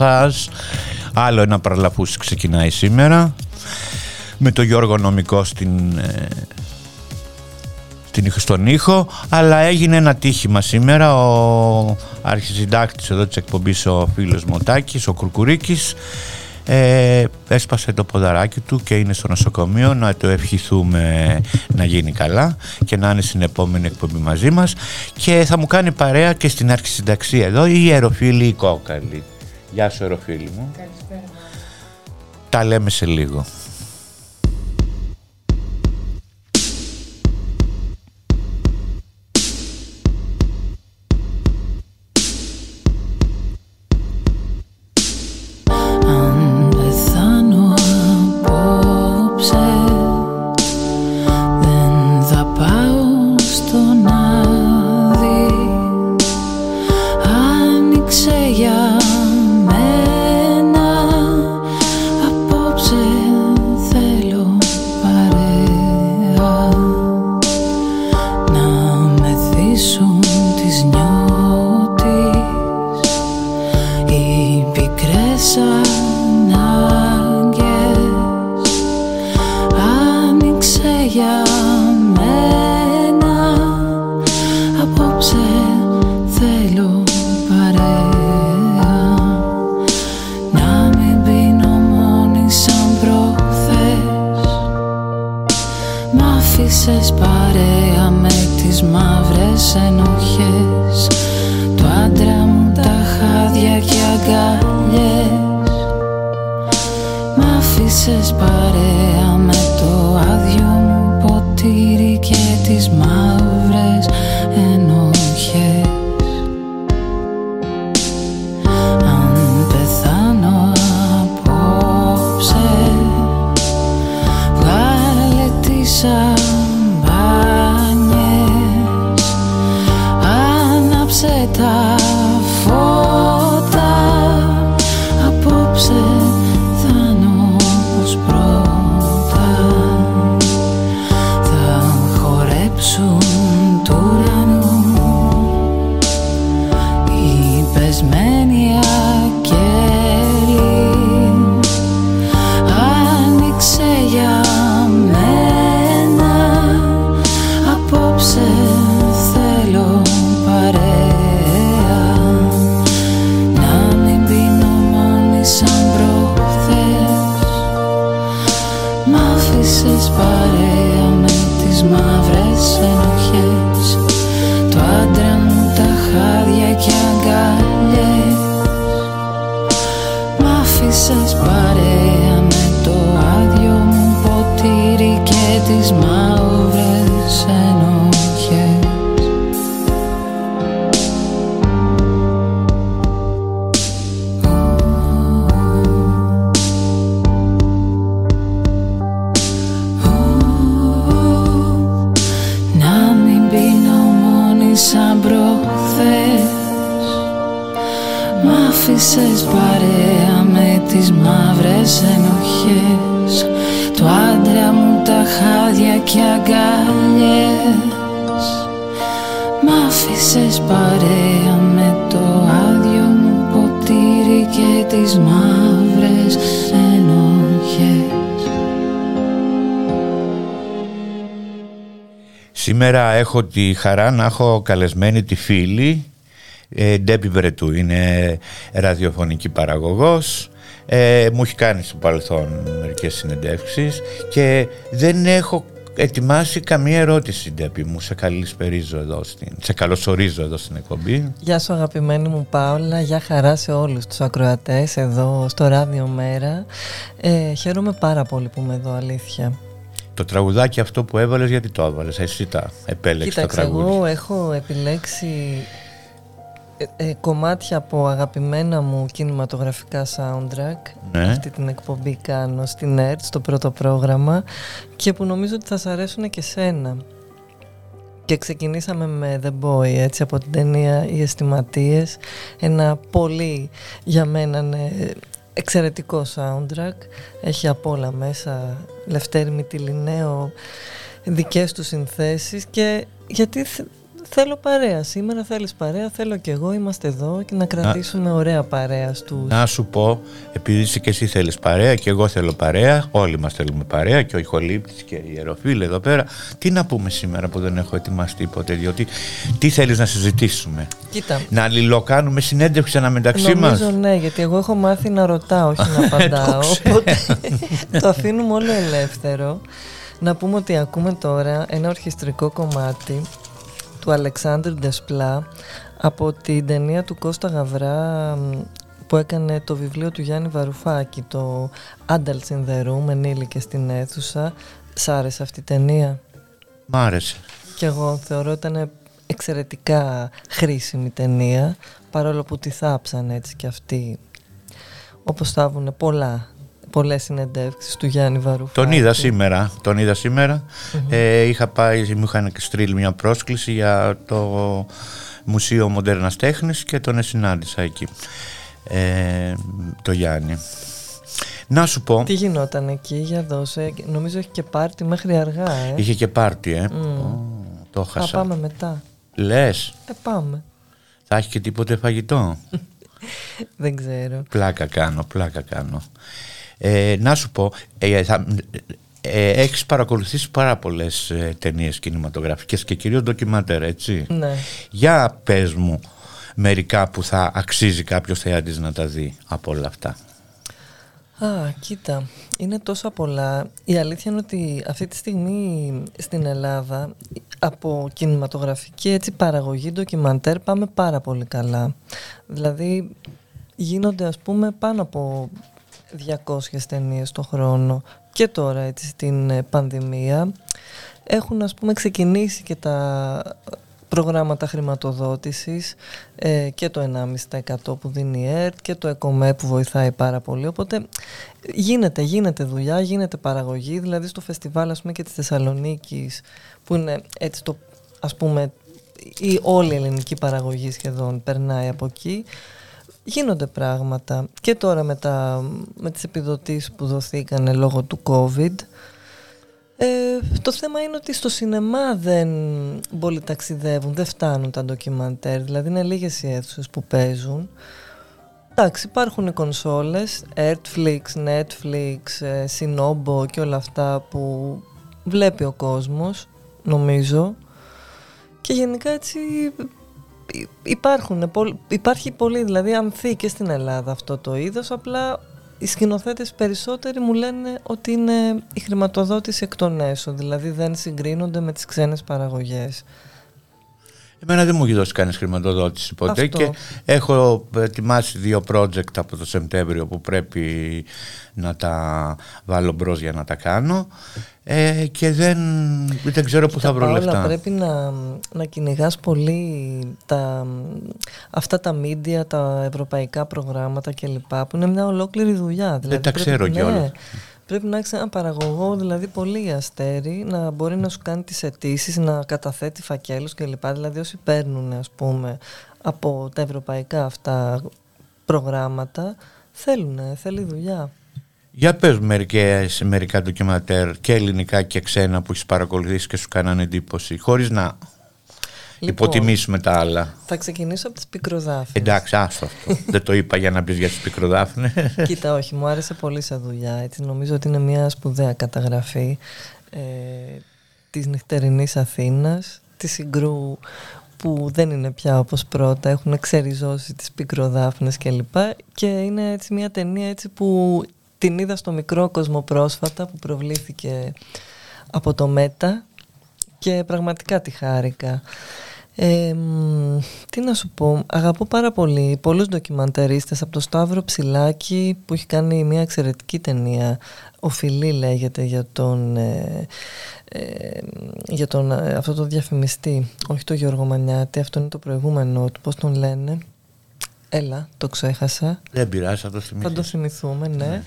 σας. Άλλο ένα παραλαπούς ξεκινάει σήμερα. Με τον Γιώργο Νομικό στην, ε, στην, στον ήχο. Αλλά έγινε ένα τύχημα σήμερα. Ο αρχισυντάκτης εδώ της εκπομπής ο φίλος Μωτάκης, ο Κουρκουρίκης ε, έσπασε το ποδαράκι του και είναι στο νοσοκομείο. Να το ευχηθούμε να γίνει καλά και να είναι στην επόμενη εκπομπή μαζί μας. Και θα μου κάνει παρέα και στην αρχισυνταξία εδώ η ιεροφίλη Κόκαλη. Γεια σου, Ροφίλη μου. Καλησπέρα. Τα λέμε σε λίγο. Σήμερα έχω τη χαρά να έχω καλεσμένη τη φίλη ε, Ντέπι Βρετού. Είναι ραδιοφωνική παραγωγός. Ε, μου έχει κάνει στο παρελθόν μερικές συνεντεύξεις και δεν έχω ετοιμάσει καμία ερώτηση, Ντέπι μου. Σε καλησπερίζω εδώ, στην, σε καλωσορίζω εδώ στην εκπομπή. Γεια σου αγαπημένη μου Πάολα, γεια χαρά σε όλους τους ακροατές εδώ στο Ράδιο Μέρα. Ε, χαίρομαι πάρα πολύ που είμαι εδώ, αλήθεια. Το τραγουδάκι αυτό που έβαλες, γιατί το έβαλες, εσύ τα επέλεξες Κοίταξε, το τραγούδι. εγώ έχω επιλέξει ε, ε, κομμάτια από αγαπημένα μου κινηματογραφικά soundtrack Ναι. αυτή την εκπομπή κάνω στην ΕΡΤ στο πρώτο πρόγραμμα και που νομίζω ότι θα σας αρέσουν και σένα και ξεκινήσαμε με The Boy έτσι από την ταινία Οι Αισθηματίες ένα πολύ για μένα ναι, εξαιρετικό soundtrack. Έχει απ' όλα μέσα Λευτέρη Μητυλινέο δικές του συνθέσεις και γιατί θε- θέλω παρέα σήμερα θέλεις παρέα θέλω και εγώ είμαστε εδώ και να κρατήσουμε ωραία παρέα στους Να σου πω, επειδή είσαι και εσύ θέλεις παρέα και εγώ θέλω παρέα, όλοι μας θέλουμε παρέα και ο Ιχολήπτης και η Ιεροφίλ εδώ πέρα, τι να πούμε σήμερα που δεν έχω ετοιμάσει τίποτε, διότι τι θέλεις να συζητήσουμε; Κοίτα, Να αλληλοκάνουμε συνέντευξη αναμεταξύ μας; Νομίζω ναι, γιατί εγώ έχω μάθει να ρωτάω, όχι να απαντάω. οπότε το αφήνουμε όλο ελεύθερο. Να πούμε ότι ακούμε τώρα ένα ορχιστρικό κομμάτι του Αλεξάνδρου Ντεσπλά από την ταινία του Κώστα Γαβρά μ, που έκανε το βιβλίο του Γιάννη Βαρουφάκη, το Adults in the Room, ενήλικες στην αίθουσα. Σ' άρεσε αυτή η ταινία; Μ' άρεσε. Και εγώ θεωρώ ότι ήταν εξαιρετικά χρήσιμη ταινία παρόλο που τη θάψαν έτσι και αυτοί όπως θάβουν πολλά πολλές συνεντεύξεις του Γιάννη Βαρουφάκη Τον είδα σήμερα, τον είδα σήμερα. Ε, είχα πάει, μου είχαν στείλει μια πρόσκληση για το Μουσείο Μοντέρνας Τέχνης και τον συνάντησα εκεί, ε, το Γιάννη. Να σου πω, Τι γινόταν εκεί για δώσε Νομίζω έχει και πάρτι μέχρι αργά ε. είχε και πάρτι, ε. Μμ. Ω, το Θα χάσα. πάμε μετά Λες, Ε πάμε θα έχει και τίποτε φαγητό; Δεν ξέρω πλάκα κάνω, πλάκα κάνω. Ε, να σου πω, ε, θα, ε, έχεις παρακολουθήσει πάρα πολλές ε, ταινίες κινηματογραφικές και κυρίως ντοκιμαντέρ, έτσι; Ναι Για πες μου μερικά που θα αξίζει κάποιος θεάτης να τα δει από όλα αυτά. Α, κοίτα, είναι τόσα πολλά. Η αλήθεια είναι ότι αυτή τη στιγμή στην Ελλάδα από κινηματογραφική έτσι, παραγωγή ντοκιμαντέρ πάμε πάρα πολύ καλά. Δηλαδή γίνονται ας πούμε πάνω από 200 ταινίες το χρόνο και τώρα έτσι στην ε, πανδημία. Έχουν ας πούμε ξεκινήσει και τα προγράμματα χρηματοδότησης ε, και το 1,5% που δίνει η ΕΡΤ και το ΕΚΟΜΕ που βοηθάει πάρα πολύ. Οπότε γίνεται, γίνεται δουλειά, γίνεται παραγωγή. Δηλαδή στο φεστιβάλ ας πούμε και της Θεσσαλονίκης που είναι έτσι το ας πούμε η όλη η ελληνική παραγωγή σχεδόν περνάει από εκεί γίνονται πράγματα και τώρα με, τα, με τις επιδοτήσεις που δοθήκαν λόγω του COVID ε, το θέμα είναι ότι στο σινεμά δεν πολύ ταξιδεύουν, δεν φτάνουν τα ντοκιμαντέρ, δηλαδή είναι λίγες οι αίθουσες που παίζουν. Εντάξει, υπάρχουν οι κονσόλες, Netflix, Netflix, ε, Sinobo και όλα αυτά που βλέπει ο κόσμος, νομίζω. Και γενικά έτσι υ- υπάρχουν, πολ- υπάρχει πολύ, δηλαδή ανθεί και στην Ελλάδα αυτό το είδος, απλά οι σκηνοθέτες περισσότεροι μου λένε ότι είναι η χρηματοδότηση εκ των έσω, δηλαδή δεν συγκρίνονται με τις ξένες παραγωγές. Εμένα δεν μου έχει δώσει κανείς χρηματοδότηση ποτέ Αυτό. και έχω ετοιμάσει δύο project από το Σεπτέμβριο που πρέπει να τα βάλω μπρος για να τα κάνω ε, και δεν, δεν ξέρω πού θα βρω Παόλα, λεφτά. πρέπει να, να κυνηγάς πολύ τα, αυτά τα media, τα ευρωπαϊκά προγράμματα κλπ. που είναι μια ολόκληρη δουλειά. Δηλαδή, τα ξέρω κιόλας. Πρέπει να έχεις έναν παραγωγό, δηλαδή πολύ αστέρι, να μπορεί να σου κάνει τις αιτήσεις, να καταθέτει φακέλους κλπ. Δηλαδή όσοι παίρνουν ας πούμε από τα ευρωπαϊκά αυτά προγράμματα θέλουν, θέλει δουλειά. Για πες μερικές, μερικά ντοκιματέρ και ελληνικά και ξένα που έχεις παρακολουθήσει και σου κάνανε εντύπωση χωρίς να Λοιπόν. υποτιμήσουμε τα άλλα. Θα ξεκινήσω από τις πικροδάφνες. Εντάξει, άστο αυτό. δεν το είπα για να πεις για τις πικροδάφνες. Κοίτα, όχι, μου άρεσε πολύ σαν δουλειά. Έτσι, νομίζω ότι είναι μια σπουδαία καταγραφή ε, της νυχτερινής Αθήνας, της συγκρού που δεν είναι πια όπως πρώτα, έχουν ξεριζώσει τις πικροδάφνες κλπ. Και είναι έτσι μια ταινία έτσι που την είδα στο μικρό κόσμο πρόσφατα που προβλήθηκε από το ΜΕΤΑ και πραγματικά τη χάρηκα. Ε, τι να σου πω, αγαπώ πάρα πολύ πολλούς ντοκιμαντερίστες από το Σταύρο Ψηλάκη που έχει κάνει μια εξαιρετική ταινία ο Φιλή λέγεται για τον, ε, ε, για τον ε, αυτό το διαφημιστή όχι το Γιώργο Μανιάτη, αυτό είναι το προηγούμενο του, πώς τον λένε έλα, το ξέχασα δεν πειράζει, θα το θυμηθείς θα το θυμηθούμε, ναι, ναι.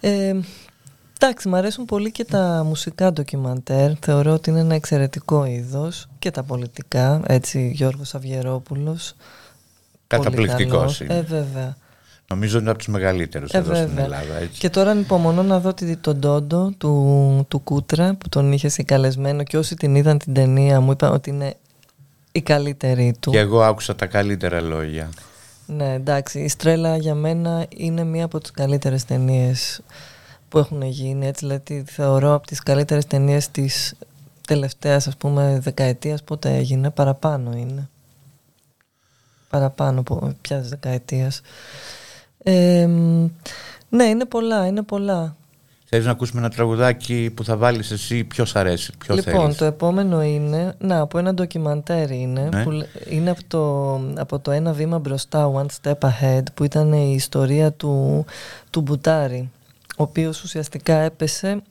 Ε, Εντάξει, μου αρέσουν πολύ και τα μουσικά ντοκιμαντέρ. Θεωρώ ότι είναι ένα εξαιρετικό είδος και τα πολιτικά. Έτσι, Γιώργος Αυγερόπουλος. Καταπληκτικός είναι. Ε, βέβαια. Νομίζω είναι από τους μεγαλύτερους ε, εδώ στην Ελλάδα. Έτσι. Και τώρα ανυπομονώ να δω τον Τόντο του, του Κούτρα που τον είχε συγκαλεσμένο και όσοι την είδαν την ταινία μου είπαν ότι είναι η καλύτερη του. Και εγώ άκουσα τα καλύτερα λόγια. Ναι, εντάξει. Η Στρέλα για μένα είναι μία από τις καλύτερες ταινίες που έχουν γίνει έτσι δηλαδή θεωρώ από τις καλύτερες ταινίες της τελευταίας ας πούμε δεκαετίας πότε έγινε παραπάνω είναι παραπάνω από πια δεκαετίας ε, ναι είναι πολλά είναι πολλά Θέλεις να ακούσουμε ένα τραγουδάκι που θα βάλεις εσύ, ποιος αρέσει, ποιο Λοιπόν, το επόμενο είναι, να, από ένα ντοκιμαντέρ είναι, ναι. που είναι από το, από το ένα βήμα μπροστά, One Step Ahead, που ήταν η ιστορία του, του Μπουτάρη ο οποίος ουσιαστικά έπεσε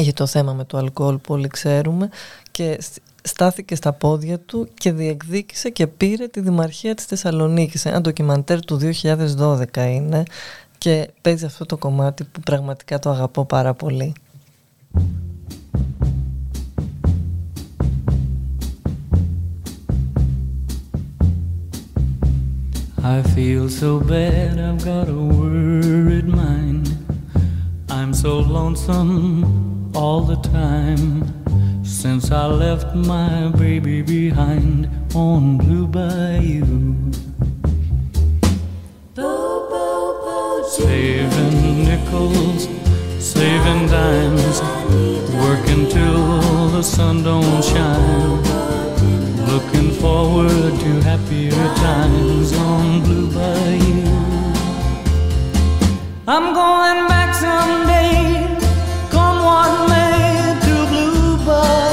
για το θέμα με το αλκοόλ που όλοι ξέρουμε και στάθηκε στα πόδια του και διεκδίκησε και πήρε τη Δημαρχία της Θεσσαλονίκης. Ένα ντοκιμαντέρ του 2012 είναι και παίζει αυτό το κομμάτι που πραγματικά το αγαπώ πάρα πολύ. I feel so bad I've got a worried mind I'm so lonesome all the time since I left my baby behind on Blue Bayou. Saving nickels, saving dimes, working till the sun don't shine. Looking forward to happier times on Blue Bayou. I'm going back someday, come what may, to Blue Bayou,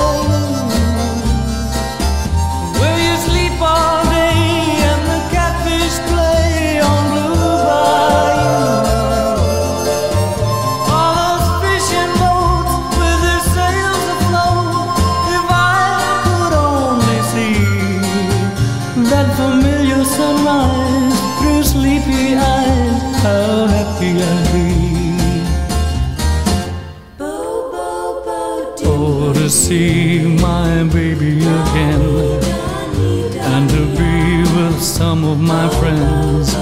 of my friends.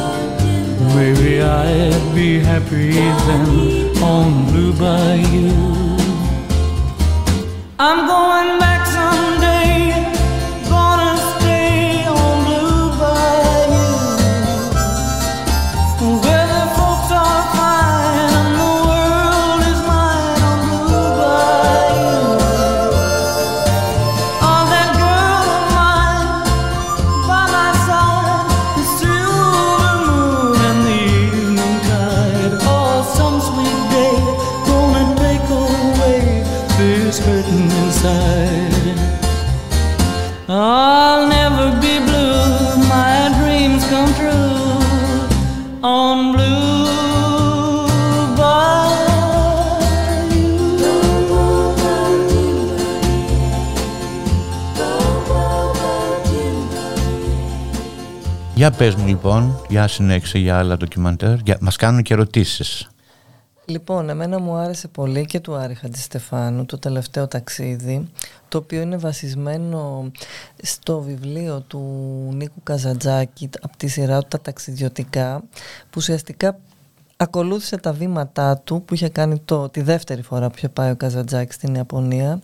Maybe I'd be happy then on Blue Bayou. I'm going back πες μου λοιπόν, για συνέχισε για άλλα ντοκιμαντέρ, για... μας κάνουν και ερωτήσεις. Λοιπόν, εμένα μου άρεσε πολύ και του Άρη Χατζηστεφάνου το τελευταίο ταξίδι, το οποίο είναι βασισμένο στο βιβλίο του Νίκου Καζαντζάκη από τη σειρά του «Τα ταξιδιωτικά», που ουσιαστικά ακολούθησε τα βήματά του που είχε κάνει το, τη δεύτερη φορά που είχε πάει ο Καζαντζάκης στην Ιαπωνία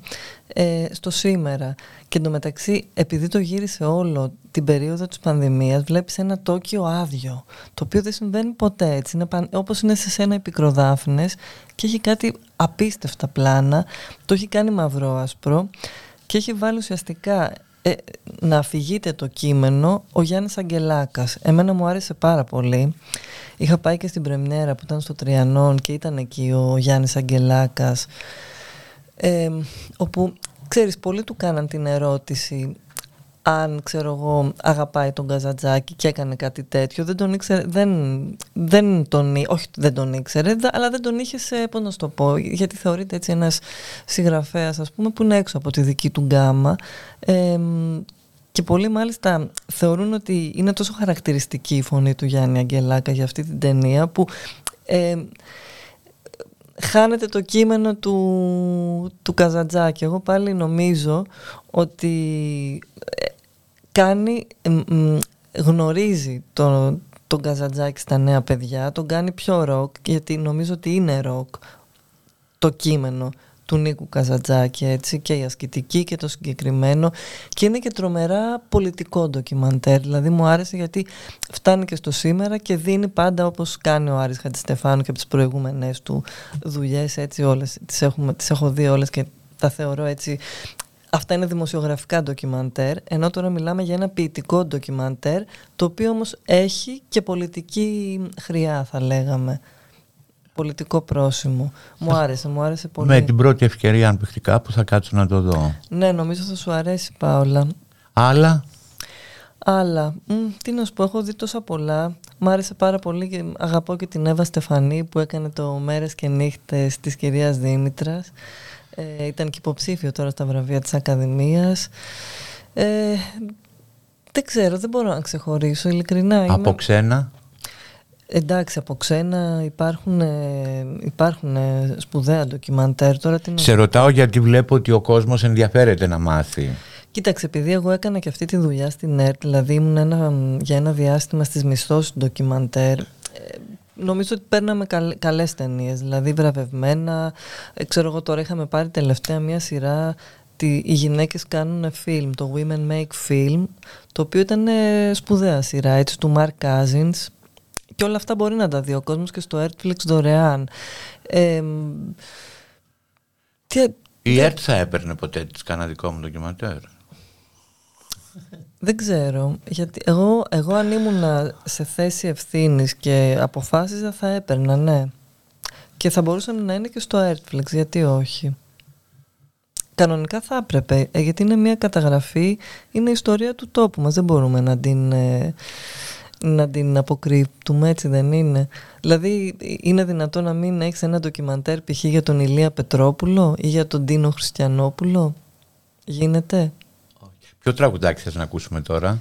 ε, στο σήμερα. Και εντωμεταξύ, επειδή το γύρισε όλο την περίοδο της πανδημίας, βλέπεις ένα Τόκιο άδειο, το οποίο δεν συμβαίνει ποτέ έτσι. Είναι, παν- όπως είναι σε σένα επικροδάφνες και έχει κάτι απίστευτα πλάνα, το έχει κάνει μαυρό άσπρο και έχει βάλει ουσιαστικά ε, να αφηγείται το κείμενο ο Γιάννης Αγγελάκας. Εμένα μου άρεσε πάρα πολύ. Είχα πάει και στην πρεμιέρα που ήταν στο Τριανόν και ήταν εκεί ο Γιάννης Αγγελάκας ε, όπου ξέρεις πολλοί του κάναν την ερώτηση αν ξέρω εγώ αγαπάει τον Καζατζάκη και έκανε κάτι τέτοιο δεν τον ήξερε δεν, δεν τον, όχι δεν τον ήξερε αλλά δεν τον είχε σε πώς να σου το πω γιατί θεωρείται έτσι ένας συγγραφέας ας πούμε που είναι έξω από τη δική του γκάμα ε, και πολλοί μάλιστα θεωρούν ότι είναι τόσο χαρακτηριστική η φωνή του Γιάννη Αγγελάκα για αυτή την ταινία που ε, χάνεται το κείμενο του, του Καζαντζάκη. Εγώ πάλι νομίζω ότι ε, κάνει, γνωρίζει τον, τον Καζαντζάκη στα νέα παιδιά, τον κάνει πιο ροκ, γιατί νομίζω ότι είναι ροκ το κείμενο του Νίκου Καζατζάκη έτσι και η ασκητική και το συγκεκριμένο. Και είναι και τρομερά πολιτικό ντοκιμαντέρ. Δηλαδή μου άρεσε γιατί φτάνει και στο σήμερα και δίνει πάντα όπως κάνει ο Άρης Χατζηστεφάνου και από τις προηγούμενες του δουλειές έτσι όλες τις, έχουμε, τις έχω δει όλες και τα θεωρώ έτσι Αυτά είναι δημοσιογραφικά ντοκιμαντέρ, ενώ τώρα μιλάμε για ένα ποιητικό ντοκιμαντέρ, το οποίο όμως έχει και πολιτική χρειά θα λέγαμε πολιτικό πρόσημο. Μου άρεσε, μου άρεσε πολύ. Με την πρώτη ευκαιρία, αν παιχτεί κάπου, θα κάτσω να το δω. Ναι, νομίζω θα σου αρέσει, Πάολα. Άλλα; Άλλα. Μ, τι να σου πω, έχω δει τόσα πολλά. Μ' άρεσε πάρα πολύ και αγαπώ και την Εύα Στεφανή που έκανε το Μέρες και Νύχτες της κυρίας Δήμητρας. Ε, ήταν και υποψήφιο τώρα στα βραβεία της Ακαδημίας. Ε, δεν ξέρω, δεν μπορώ να ξεχωρίσω, ειλικρινά. Από ξένα; Εντάξει, από ξένα υπάρχουν, ε, υπάρχουν ε, σπουδαία ντοκιμαντέρ. Τώρα τι Σε ρωτάω γιατί βλέπω ότι ο κόσμος ενδιαφέρεται να μάθει. Κοίταξε, επειδή εγώ έκανα και αυτή τη δουλειά στην ΕΡΤ, δηλαδή ήμουν ένα, για ένα διάστημα στις μισθώσεις ντοκιμαντέρ, ε, νομίζω ότι παίρναμε καλ, καλές ταινίες, δηλαδή βραβευμένα. Ε, ξέρω εγώ τώρα είχαμε πάρει τελευταία μια σειρά οι γυναίκες κάνουν φιλμ, το Women Make Film, το οποίο ήταν σπουδαία σειρά, έτσι, του Mark Cousins, και όλα αυτά μπορεί να τα δει ο κόσμος και στο Netflix δωρεάν. Ε, τι, η ΕΡΤ θα έπαιρνε ποτέ της κανένα δικό μου ντοκιματέρ. Δεν ξέρω. Γιατί εγώ, εγώ αν ήμουν σε θέση ευθύνης και αποφάσιζα θα έπαιρνα, ναι. Και θα μπορούσαν να είναι και στο Netflix, γιατί όχι. Κανονικά θα έπρεπε, ε, γιατί είναι μια καταγραφή, είναι η ιστορία του τόπου μας, δεν μπορούμε να την... Ε, να την αποκρύπτουμε, έτσι δεν είναι. Δηλαδή, είναι δυνατό να μην έχεις ένα ντοκιμαντέρ π.χ. για τον Ηλία Πετρόπουλο ή για τον Τίνο Χριστιανόπουλο; Γίνεται. Ποιο τραγουδάκι θες να ακούσουμε τώρα;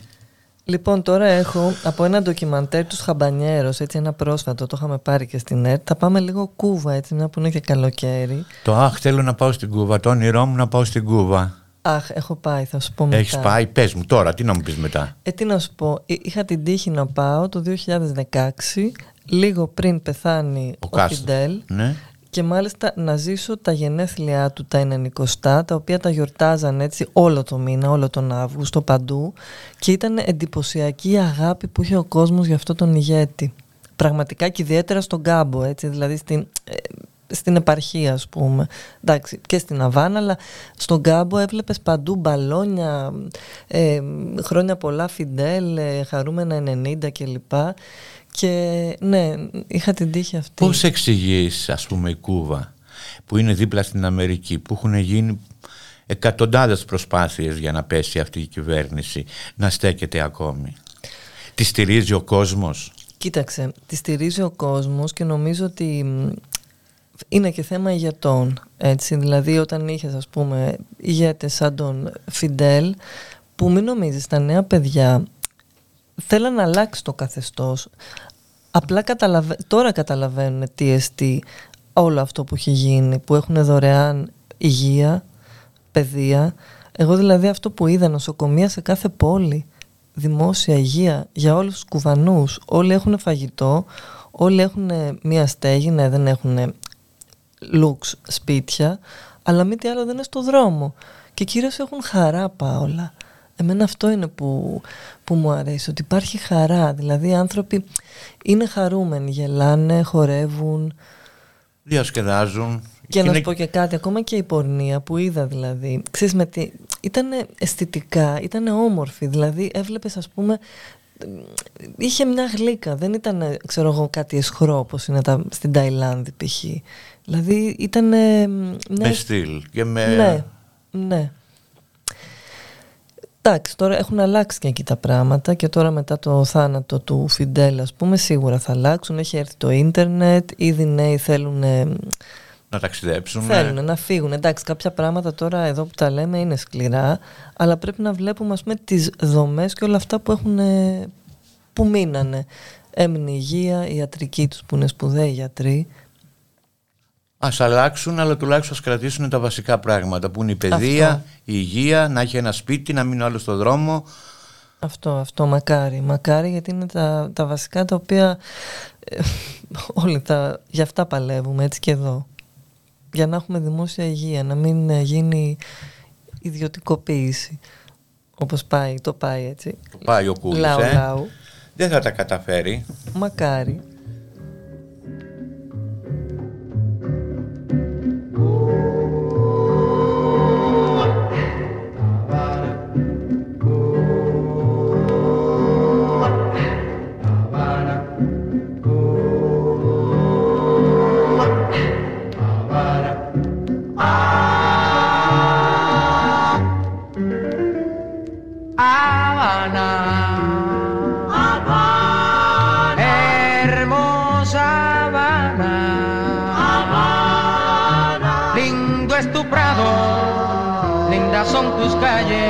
Λοιπόν, τώρα έχω από ένα ντοκιμαντέρ τους Χαμπανιέρος, έτσι ένα πρόσφατο, το είχαμε πάρει και στην ΕΡΤ. Θα πάμε λίγο Κούβα, έτσι, μια που είναι και καλοκαίρι. Το αχ, θέλω να πάω στην Κούβα. Το όνειρό μου να πάω στην Κούβα. Αχ, έχω πάει, θα σου πω μετά. Έχεις πάει, πες μου τώρα, τι να μου πεις μετά; Ε, τι να σου πω, είχα την τύχη να πάω το 2016, λίγο πριν πεθάνει ο, ο Φιντέλ. Ναι. Και μάλιστα να ζήσω τα γενέθλιά του τα 90 τα οποία τα γιορτάζαν έτσι όλο το μήνα, όλο τον Αύγουστο παντού. Και ήταν εντυπωσιακή η αγάπη που είχε ο κόσμος για αυτό τον ηγέτη. Πραγματικά και ιδιαίτερα στον Κάμπο, έτσι, δηλαδή στην, ε, στην επαρχία ας πούμε. Εντάξει και στην Αβάνα αλλά στον Κάμπο έβλεπες παντού μπαλόνια ε, χρόνια πολλά Φιντέλ ε, χαρούμενα 90 κλπ και ναι είχα την τύχη αυτή Πώς εξηγείς ας πούμε η Κούβα που είναι δίπλα στην Αμερική που έχουν γίνει εκατοντάδες προσπάθειες για να πέσει αυτή η κυβέρνηση να στέκεται ακόμη; Τη στηρίζει ο κόσμος; Κοίταξε, τη στηρίζει ο κόσμος και νομίζω ότι είναι και θέμα ηγετών. Έτσι. Δηλαδή όταν είχες ας πούμε ηγέτες σαν τον Φιντέλ που μην νομίζεις τα νέα παιδιά θέλαν να αλλάξει το καθεστώς. Απλά καταλαβα... τώρα καταλαβαίνουν τι εστί όλο αυτό που έχει γίνει, που έχουν δωρεάν υγεία, παιδεία. Εγώ δηλαδή αυτό που είδα νοσοκομεία σε κάθε πόλη, δημόσια υγεία για όλους τους κουβανούς. Όλοι έχουν φαγητό, όλοι έχουν μία στέγη, ναι δεν έχουν looks σπίτια, αλλά μη τι άλλο δεν είναι στο δρόμο. Και κυρίως έχουν χαρά Πάολα. Εμένα αυτό είναι που, που μου αρέσει, ότι υπάρχει χαρά. Δηλαδή οι άνθρωποι είναι χαρούμενοι, γελάνε, χορεύουν. Διασκεδάζουν. Και να είναι- σου πω και κάτι, ακόμα και η πορνεία που είδα δηλαδή, ξέρεις με τι, ήταν αισθητικά, ήταν όμορφη, δηλαδή έβλεπες ας πούμε, είχε μια γλύκα, δεν ήταν ξέρω εγώ κάτι εσχρό όπως είναι τα, στην Ταϊλάνδη π.χ. Δηλαδή ήταν μια... Με στυλ και με... Ναι, ναι. Εντάξει, τώρα έχουν αλλάξει και εκεί τα πράγματα και τώρα μετά το θάνατο του Φιντέλ ας πούμε σίγουρα θα αλλάξουν. Έχει έρθει το ίντερνετ, ήδη νέοι θέλουν Να ταξιδέψουν. Θέλουν να φύγουν. Εντάξει, κάποια πράγματα τώρα εδώ που τα λέμε είναι σκληρά, αλλά πρέπει να βλέπουμε ας πούμε, τις δομές και όλα αυτά που, έχουν, ε, που μείνανε. Έμεινε η υγεία, η ιατρική τους που είναι σπουδαίοι γιατροί. Ας αλλάξουν, αλλά τουλάχιστον ας κρατήσουν τα βασικά πράγματα που είναι η παιδεία, Αυτό. η υγεία, να έχει ένα σπίτι, να μείνει άλλος στο δρόμο. Αυτό, αυτό, μακάρι. Μακάρι γιατί είναι τα, τα βασικά τα οποία ε, όλοι τα, για αυτά παλεύουμε έτσι και εδώ. Για να έχουμε δημόσια υγεία, να μην ε, γίνει ιδιωτικοποίηση. Όπως πάει, το πάει έτσι. Το πάει ο Κούλης, Λαού, ε. λαού. Δεν θα τα καταφέρει. Μακάρι. Tus calles,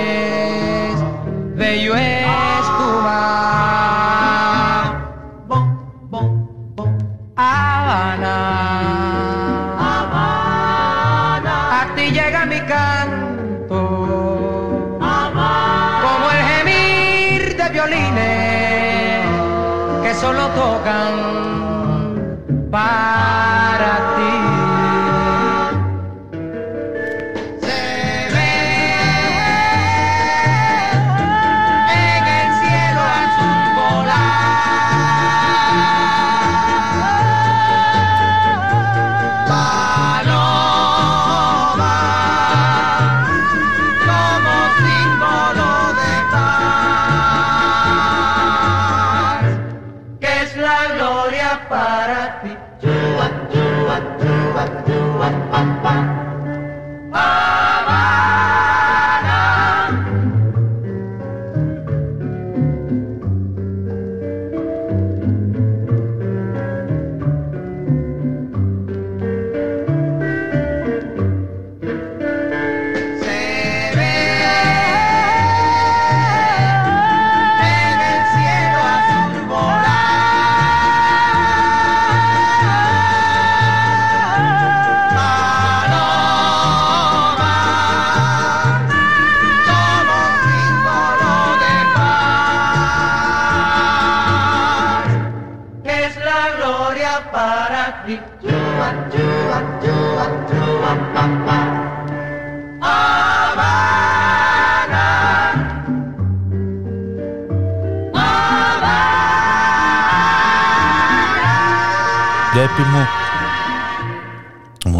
aparatrik cuan cuan cuan cuan papa.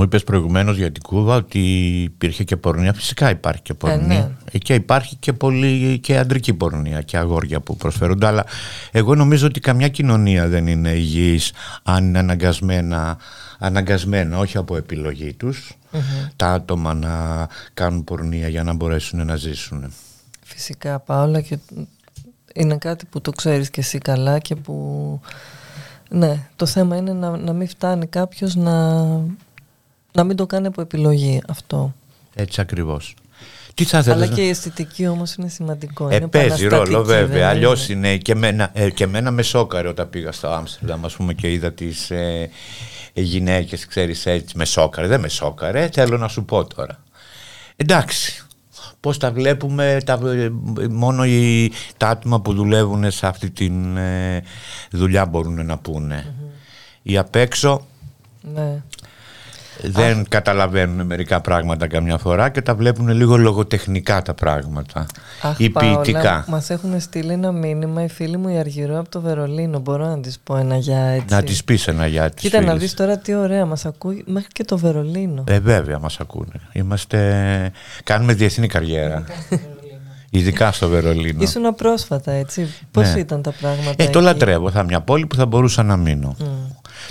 Habana. Ντέπι μου, μου είπες προηγουμένως για την Κούβα ότι υπήρχε και πορνεία. Φυσικά υπάρχει και πορνεία. ναι. Ε, Και υπάρχει και, πολύ, και αντρική πορνεία και αγόρια που προσφέρονται. Αλλά εγώ νομίζω ότι καμιά κοινωνία δεν είναι υγιής αν είναι αναγκασμένα, αναγκασμένα όχι από επιλογή τους, τα άτομα να κάνουν πορνεία για να μπορέσουν να ζήσουν. Φυσικά Πάολα και είναι κάτι που το ξέρεις και εσύ καλά και που ναι, το θέμα είναι να, να μην φτάνει κάποιος να, να μην το κάνει από επιλογή αυτό. Έτσι ακριβώς. Τι θα ήθελες Αλλά να- και η αισθητική όμως είναι σημαντικό. Ε, είναι παίζει ρόλο επαναστατική, βέβαια. δεν Αλλιώς είναι. είναι και εμένα, ε, και εμένα με σόκαρε όταν πήγα στο Άμστερνταμ, ας πούμε, και είδα τις ε, γυναίκες, ξέρεις έτσι, με σόκαρε. Δεν με σόκαρε, θέλω να σου πω τώρα. Εντάξει. Πώς τα βλέπουμε, τα, ε, μόνο οι, τα άτομα που δουλεύουν σε αυτή τη δουλειά μπορούν να πουνε Οι απ' έξω, Ναι. Δεν καταλαβαίνουν μερικά πράγματα καμιά φορά και τα βλέπουν λίγο λογοτεχνικά τα πράγματα Αχ, ή Παόλα, ποιητικά. Μας έχουν στείλει ένα μήνυμα οι φίλοι μου η Αργυρό από το Βερολίνο. Μπορώ να της πω ένα για έτσι. Να τις πεις ένα για τις Κοίτα να φίλες. δεις τώρα τι ωραία μας ακούει μέχρι και το Βερολίνο. Ε, βέβαια μας ακούνε. Είμαστε... Κάνουμε διεθνή καριέρα. Ειδικά στο Βερολίνο. Ήσουν πρόσφατα έτσι. Πώς Ναι. ήταν τα πράγματα Ε, το εκεί; λατρεύω. Θα μια πόλη που θα μπορούσα να μείνω.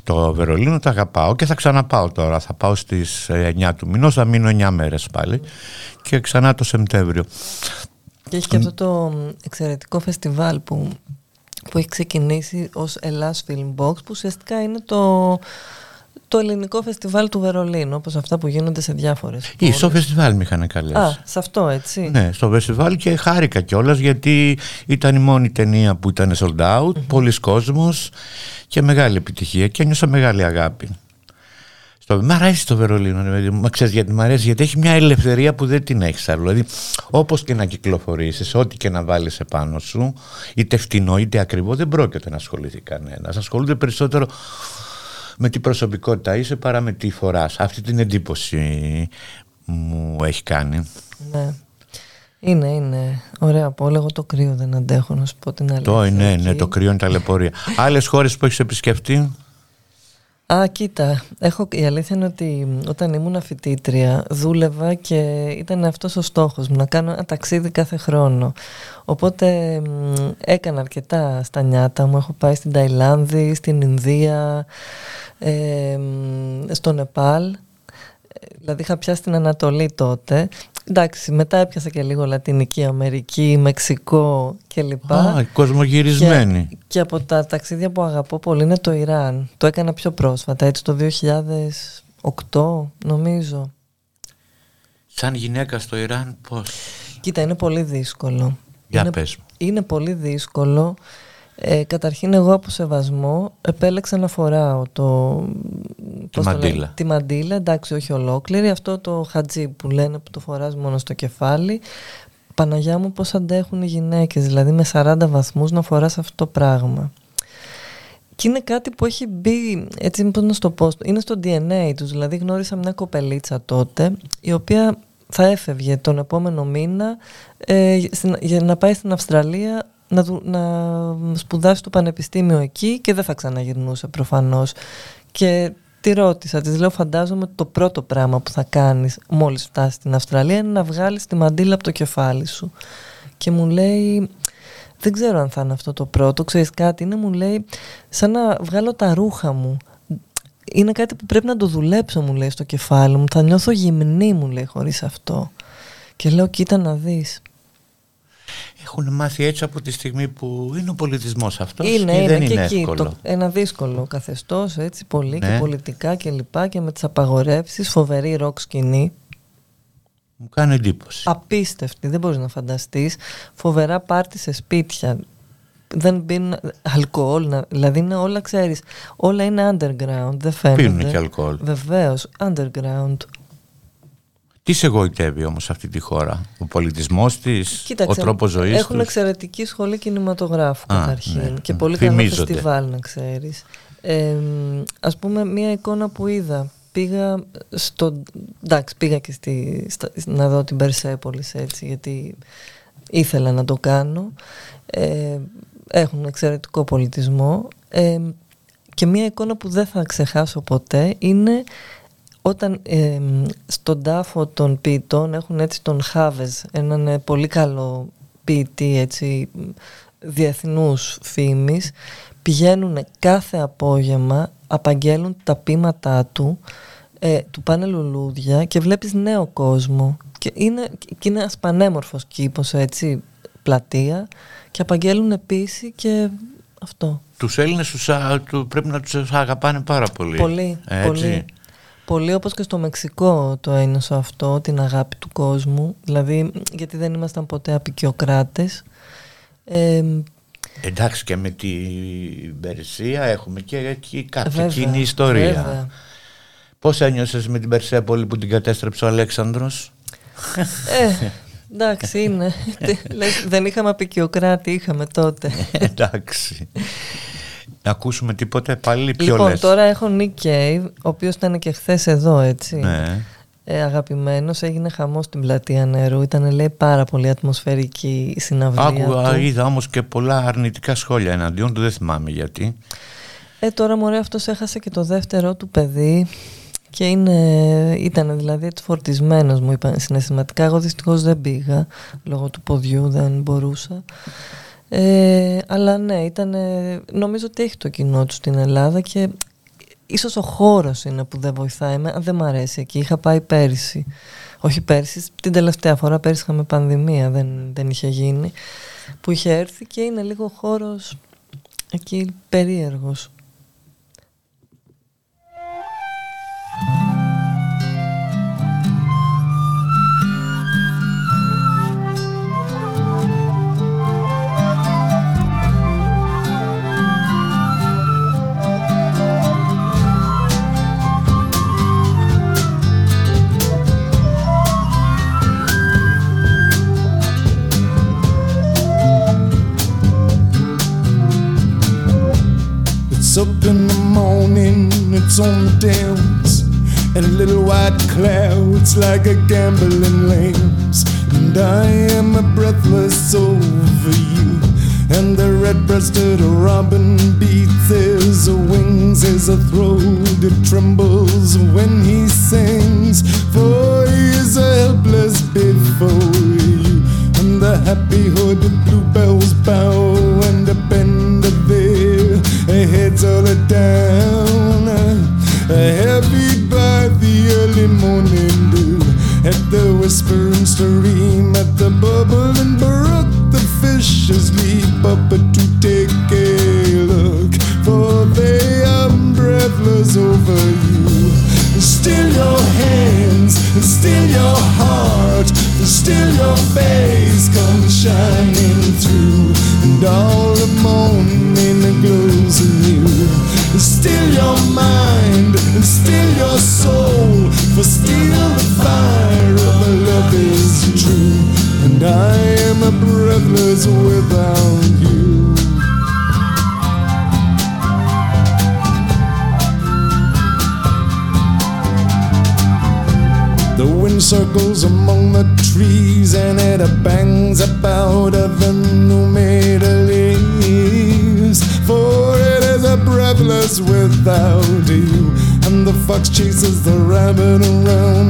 Το Βερολίνο το αγαπάω και θα ξαναπάω τώρα. Θα πάω στις ε, 9 του μηνός, θα μείνω 9 μέρες πάλι και ξανά το Σεπτέμβριο. Και έχει και αυτό το μ, εξαιρετικό φεστιβάλ που, που έχει ξεκινήσει ως Ελλάς Film Box που ουσιαστικά είναι το, το ελληνικό φεστιβάλ του Βερολίνου όπως αυτά που γίνονται σε διάφορες Ή πόλεις. στο φεστιβάλ με είχαν καλέσει. Α, σε αυτό έτσι. Ναι, στο φεστιβάλ και χάρηκα κιόλας γιατί ήταν η μόνη ταινία που ήταν sold out, πολλοί κόσμος και μεγάλη επιτυχία και ένιωσα μεγάλη αγάπη. Στο, μ' αρέσει το Βερολίνο, ρε παιδί μου. Μα ξέρεις γιατί μ' αρέσει, γιατί έχει μια ελευθερία που δεν την έχεις άλλο. Δηλαδή, όπως και να κυκλοφορήσεις, ό,τι και να βάλεις επάνω σου, είτε φτηνό είτε ακριβό, δεν πρόκειται να ασχοληθεί κανένας. Ασχολούνται περισσότερο με τι προσωπικότητα είσαι παρά με τι φοράς. Αυτή την εντύπωση μου έχει κάνει. Ναι. Είναι, είναι. Ωραία πόλη. Εγώ το κρύο δεν αντέχω να σου πω την αλήθεια. Το ναι, ναι, εκεί. το κρύο είναι ταλαιπωρία. Άλλες χώρες που έχεις επισκεφτεί; Α, κοίτα, έχω, η αλήθεια είναι ότι όταν ήμουν φοιτήτρια δούλευα και ήταν αυτός ο στόχος μου, να κάνω ένα ταξίδι κάθε χρόνο. Οπότε μ, έκανα αρκετά στα νιάτα μου, έχω πάει στην Ταϊλάνδη, στην Ινδία, ε, μ, στο Νεπάλ, Ε, δηλαδή είχα πιάσει την Ανατολή τότε. Εντάξει, μετά έπιασα και λίγο Λατινική Αμερική, Μεξικό κλπ. Α, κοσμογυρισμένη. Και, και από τα ταξίδια που αγαπώ πολύ είναι το Ιράν. Το έκανα πιο πρόσφατα, έτσι το 2008 νομίζω. Σαν γυναίκα στο Ιράν, πώς; Κοίτα, είναι πολύ δύσκολο. Για είναι, πες μου. είναι πολύ δύσκολο. Ε, καταρχήν εγώ από σεβασμό επέλεξα να φοράω το, πώς το λένε, μαντίλα. τη μαντίλα, εντάξει όχι ολόκληρη, αυτό το χατζί που λένε που το φοράς μόνο στο κεφάλι. Παναγιά μου πώς αντέχουν οι γυναίκες, δηλαδή με 40 βαθμούς να φοράς αυτό το πράγμα. Και είναι κάτι που έχει μπει, έτσι πώς να στο πω, είναι στο DNA τους. Δηλαδή γνώρισα μια κοπελίτσα τότε, η οποία θα έφευγε τον επόμενο μήνα ε, στην- για να πάει στην Αυστραλία να, δου- να σπουδάσει το πανεπιστήμιο εκεί και δεν θα ξαναγυρνούσε προφανώς. Και τη ρώτησα, της λέω φαντάζομαι ότι το πρώτο πράγμα που θα κάνεις μόλις φτάσεις στην Αυστραλία είναι να βγάλεις τη μαντήλα από το κεφάλι σου. Και μου λέει, δεν ξέρω αν θα είναι αυτό το πρώτο, ξέρεις κάτι, είναι μου λέει σαν να βγάλω τα ρούχα μου. Είναι κάτι που πρέπει να το δουλέψω μου λέει στο κεφάλι μου, θα νιώθω γυμνή μου λέει χωρίς αυτό. Και λέω κοίτα να δεις. Έχουν μάθει έτσι από τη στιγμή που είναι ο πολιτισμός αυτός. είναι, και είναι δεν και είναι εκεί εύκολο; το, ένα δύσκολο καθεστώς έτσι πολύ και Ναι. πολιτικά και λοιπά και με τις απαγορεύσεις, φοβερή ροκ σκηνή. Μου κάνει εντύπωση. απίστευτη, δεν μπορείς να φανταστείς. Φοβερά πάρτι σε σπίτια. Δεν πίνουν αλκοόλ, να- δηλαδή είναι όλα, ξέρεις, όλα είναι underground, δεν φαίνονται. Πίνουν και αλκοόλ. Βεβαίως, underground. Τι σε εγωιτεύει όμως αυτή τη χώρα, Ο πολιτισμός της, ο Κοίταξε, τρόπος ζωής έχουν τους; εξαιρετική σχολή κινηματογράφου Α, καταρχήν ναι. και Μ, πολύ καλό φημίζονται. φεστιβάλ να ξέρεις. Ε, ας πούμε μία εικόνα που είδα πήγα στο εντάξει πήγα και στη, στα- να δω την Περσέπολης έτσι γιατί ήθελα να το κάνω ε, έχουν εξαιρετικό πολιτισμό ε, και μία εικόνα που δεν θα ξεχάσω ποτέ είναι όταν ε, στον τάφο των ποιητών έχουν έτσι τον Χάβεζ, έναν ε, πολύ καλό ποιητή έτσι διεθνούς φήμης, πηγαίνουν κάθε απόγευμα, απαγγέλουν τα ποίηματά του, ε, του πάνε λουλούδια και βλέπεις νέο κόσμο και είναι, και είναι ένας πανέμορφος κήπος έτσι, πλατεία και απαγγέλουν επίσης και αυτό. Τους Έλληνες πρέπει να τους αγαπάνε πάρα πολύ. Πολύ, Έτσι. πολύ. Πολύ όπως και στο Μεξικό το ένιωσα αυτό, την αγάπη του κόσμου. Δηλαδή, γιατί δεν ήμασταν ποτέ απεικιοκράτες. Ε, Εντάξει και με την Περσία έχουμε και εκεί κάποια βέβαια, κοινή ιστορία. βέβαια. Πώς ένιωσες με την Περσέπολη που την κατέστρεψε ο Αλέξανδρος; Ε, εντάξει, είναι. Τι- λες, δεν είχαμε απεικιοκράτη, είχαμε τότε. Εντάξει. Να ακούσουμε τίποτε πάλι πιο Λοιπόν, λες. τώρα έχω Nick Cave, ο οποίος ήταν και χθες εδώ, έτσι. Ναι. Ε, αγαπημένος, έγινε χαμός στην πλατεία νερού. Ήταν, λέει, πάρα πολύ ατμοσφαιρική η συναυλία Άκουγα, του. είδα όμως και πολλά αρνητικά σχόλια εναντίον του, δεν θυμάμαι γιατί. Ε, τώρα μωρέ αυτός έχασε και το δεύτερο του παιδί και είναι, ήταν δηλαδή έτσι φορτισμένος μου είπαν συναισθηματικά. Εγώ δυστυχώς δεν πήγα λόγω του ποδιού, δεν μπορούσα. Ε, αλλά ναι, ήταν, νομίζω ότι έχει το κοινό του στην Ελλάδα και ίσως ο χώρος είναι που δεν βοηθάει. Εμένα δεν μ' αρέσει εκεί. Είχα πάει πέρυσι. Όχι πέρυσι, την τελευταία φορά πέρυσι είχαμε πανδημία, δεν, δεν είχε γίνει. Που είχε έρθει και είναι λίγο ο χώρος εκεί περίεργος. It's up in the morning, it's on the downs, and little white clouds like a gambling lambs. And I am a breathless over you. And the red breasted robin beats his wings a throat it trembles when he sings. For he is helpless before you. And the happy hooded bluebells bow stream, at the bubbling brook, the fishes leap up to take a look, for they are breathless over you. Still your hands, still your heart, still your face comes shining through, and all the morning glows in anew. Still your and I am a breathless without you. The wind circles among the trees and it bangs about the new made leaves. For it is a breathless without you. And the fox chases the rabbit around,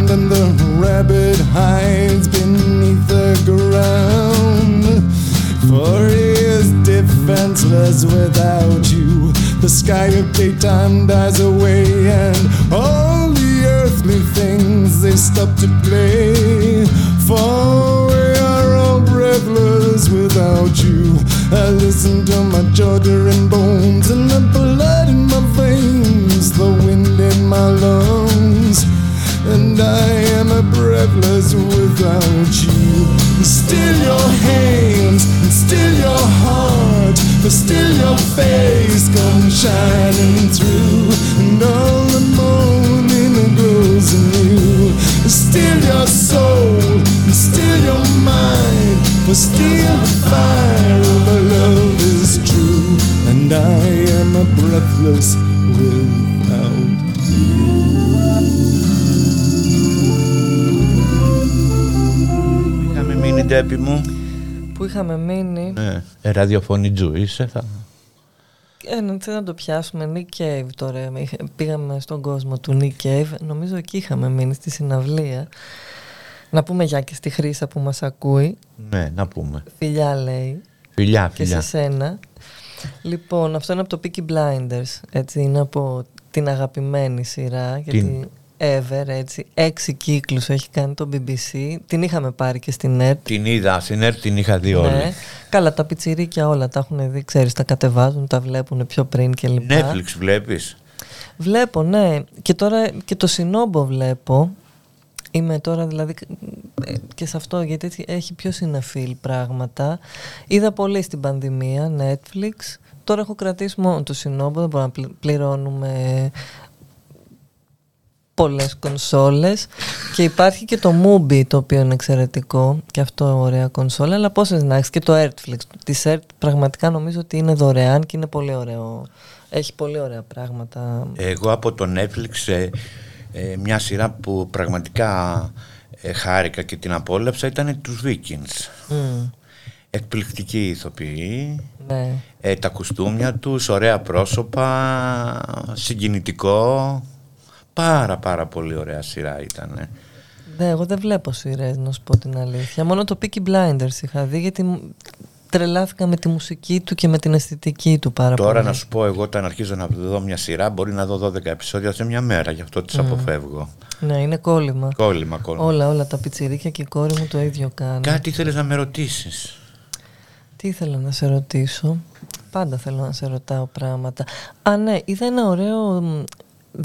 defenseless without you. The sky of daytime dies away, and all the earthly things they stop to play. For we are all breathless without you. I listen to my jaw-tearing bones and the blood in my veins, the wind in my lungs. And I am a breathless without you. Still your hands, your face comes shining through. And all the morning glows anew. Still your soul, and still your mind, but still the fire of our love is true. And I am a breathless without Είχαμε μείνει τέπη μου. Που είχαμε μείνει. Ναι. Ε, ραδιοφωνιτζού είσαι. Θα... Ε, ναι, θέλω να το πιάσουμε. Nick Cave τώρα. Είχα- Πήγαμε στον κόσμο του Nick Cave. Νομίζω εκεί είχαμε μείνει στη συναυλία. Να πούμε γεια και στη Χρύσα που μας ακούει. Ναι, να πούμε. Φιλιά λέει. Φιλιά, Και φιλιά. σε σένα. Λοιπόν, αυτό είναι από το Peaky Blinders. Έτσι, είναι από την αγαπημένη σειρά. Γιατί ever, έτσι. Έξι κύκλους έχει κάνει το BBC. Την είχαμε πάρει και στην ΕΡΤ. Την είδα, στην ΕΡΤ την είχα δει Ναι. όλη. Καλά, τα πιτσιρίκια όλα τα έχουν δει, ξέρεις, τα κατεβάζουν, τα βλέπουν πιο πριν και λοιπά. Netflix βλέπεις; Βλέπω, ναι. Και τώρα και το Συνόμπο βλέπω. Είμαι τώρα δηλαδή ε, και σε αυτό γιατί έτσι έχει πιο συναφίλ πράγματα. Είδα πολύ στην πανδημία, Netflix. Τώρα έχω κρατήσει μόνο το Συνόμπο, δεν μπορούμε να πλη- πληρώνουμε πολλές κονσόλες και Και υπάρχει και το Mubi το οποίο είναι εξαιρετικό και αυτό ωραία κονσόλα. Αλλά πόσε να έχεις και το Airtflix. Τη Ert πραγματικά νομίζω ότι είναι δωρεάν και είναι πολύ ωραίο. Έχει πολύ ωραία πράγματα. Εγώ από το Netflix ε, ε, μια σειρά που πραγματικά ε, χάρηκα και την απόλαυσα ήταν τους Vikings. Μμ, Εκπληκτικοί ηθοποιοί, ναι. ε, τα κουστούμια τους, ωραία πρόσωπα, συγκινητικό. Πάρα πάρα πολύ ωραία σειρά ήταν. Ναι, εγώ δεν βλέπω σειρές, να σου πω την αλήθεια. Μόνο το Peaky Blinders είχα δει γιατί μου- τρελάθηκα με τη μουσική του και με την αισθητική του πάρα Τώρα πολύ. να σου πω εγώ όταν αρχίζω να δω μια σειρά μπορεί να δω 12 επεισόδια σε μια μέρα, γι' αυτό τις αποφεύγω. Ναι, είναι κόλλημα. Κόλλημα, κόλλημα. Όλα, όλα τα πιτσιρίκια και η κόρη μου το ίδιο κάνει. Κάτι ήθελες να με ρωτήσεις; Τι ήθελα να σε ρωτήσω; Πάντα θέλω να σε ρωτάω πράγματα. Α, ναι, είδα ένα ωραίο μ,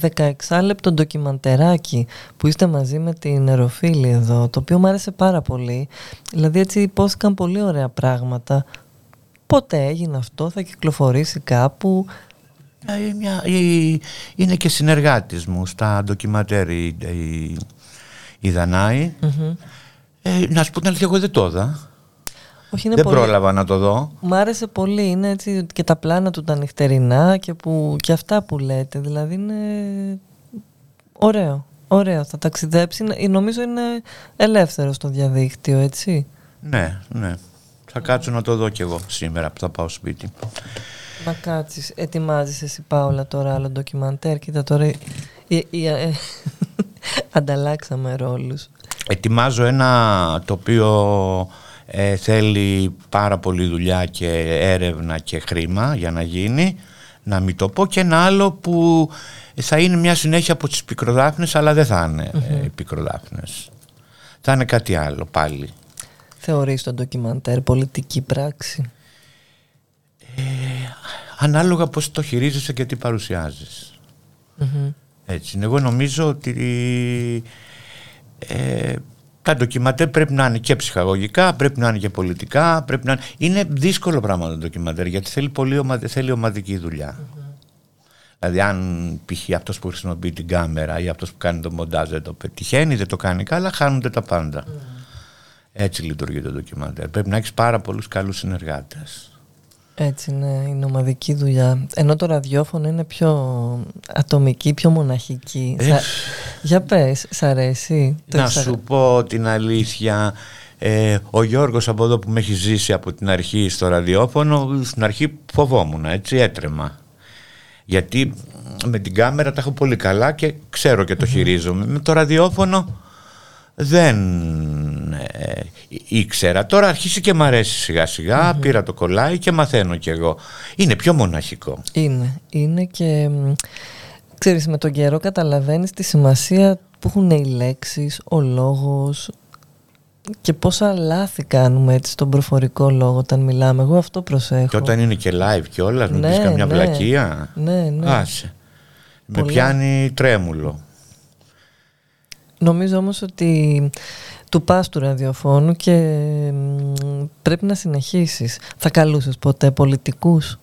16 λεπτό ντοκιμαντεράκι που είστε μαζί με την Εροφίλη εδώ, το οποίο μου άρεσε πάρα πολύ. Δηλαδή έτσι υπόθηκαν πολύ ωραία πράγματα. Πότε έγινε αυτό, θα κυκλοφορήσει κάπου; Ε, μια- η- είναι και συνεργάτης μου στα ντοκιματέρ η, η, η Δανάη. Μμμ. Ε, να σου πω την αλήθεια, εγώ δεν το είδα. Όχι, είναι δεν πολύ... πρόλαβα να το δω. Μ' άρεσε πολύ, είναι έτσι και τα πλάνα του τα νυχτερινά και, που, και αυτά που λέτε, δηλαδή είναι ωραίο, ωραίο, θα ταξιδέψει, Είναι- νομίζω είναι ελεύθερο στο διαδίκτυο, έτσι. Ναι, ναι. Θα κάτσω να το δω κι εγώ σήμερα που θα πάω σπίτι. Να κάτσεις, ετοιμάζεις εσύ Πάολα τώρα άλλο ντοκιμαντέρ, κοίτα τώρα η- η- ε, ανταλλάξαμε ρόλους. Ετοιμάζω ένα το οποίο ε, θέλει πάρα πολύ δουλειά και έρευνα και χρήμα για να γίνει, να μην το πω, και ένα άλλο που θα είναι μια συνέχεια από τις πικροδάφνες, αλλά δεν θα είναι ε, πικροδάφνες. Θα είναι κάτι άλλο πάλι. Θεωρείς το ντοκιμαντέρ πολιτική πράξη; Ανάλογα πώς το χειρίζεσαι και τι παρουσιάζεις. Μμμ. Έτσι είναι. Εγώ νομίζω ότι ε, τα ντοκιμαντέρ πρέπει να είναι και ψυχαγωγικά, πρέπει να είναι και πολιτικά, πρέπει να είναι... Είναι δύσκολο πράγμα το ντοκιμαντέρ γιατί θέλει, πολύ ομαδι... θέλει ομαδική δουλειά. Δηλαδή αν π.χ. αυτός που χρησιμοποιεί την κάμερα ή αυτός που κάνει το μοντάζ δεν το πετυχαίνει, δεν το κάνει καλά, χάνονται τα πάντα. Έτσι λειτουργεί το ντοκιμαντέρ. Πρέπει να έχεις πάρα πολλούς καλούς συνεργάτες. Έτσι ναι, είναι ομαδική δουλειά. Ενώ το ραδιόφωνο είναι πιο ατομική, πιο μοναχική. Ε. Σα- Για πες, σ' αρέσει; Το Να έχεις σου πω την αλήθεια, ε, ο Γιώργος από εδώ που με έχει ζήσει από την αρχή στο ραδιόφωνο, στην αρχή φοβόμουν, έτσι έτρεμα. Γιατί με την κάμερα τα έχω πολύ καλά και ξέρω και το χειρίζομαι. Με το ραδιόφωνο δεν ε, ήξερα. Τώρα αρχίσει και μ' αρέσει σιγά σιγά, πήρα το κολλάι και μαθαίνω κι εγώ. Είναι πιο μοναχικό. Είναι, είναι και μ, ξέρεις με τον καιρό καταλαβαίνεις τη σημασία που έχουν οι λέξεις, ο λόγος και πόσα λάθη κάνουμε έτσι στον προφορικό λόγο όταν μιλάμε. Εγώ αυτό προσέχω. Και όταν είναι και live κιόλας, μην Ναι, πεις καμιά ναι. βλακεία. Ναι, ναι. Άσε. Με Πολλά. πιάνει τρέμουλο. Νομίζω όμως ότι του πας του ραδιοφώνου και μ, πρέπει να συνεχίσεις. Θα καλούσες ποτέ πολιτικούς;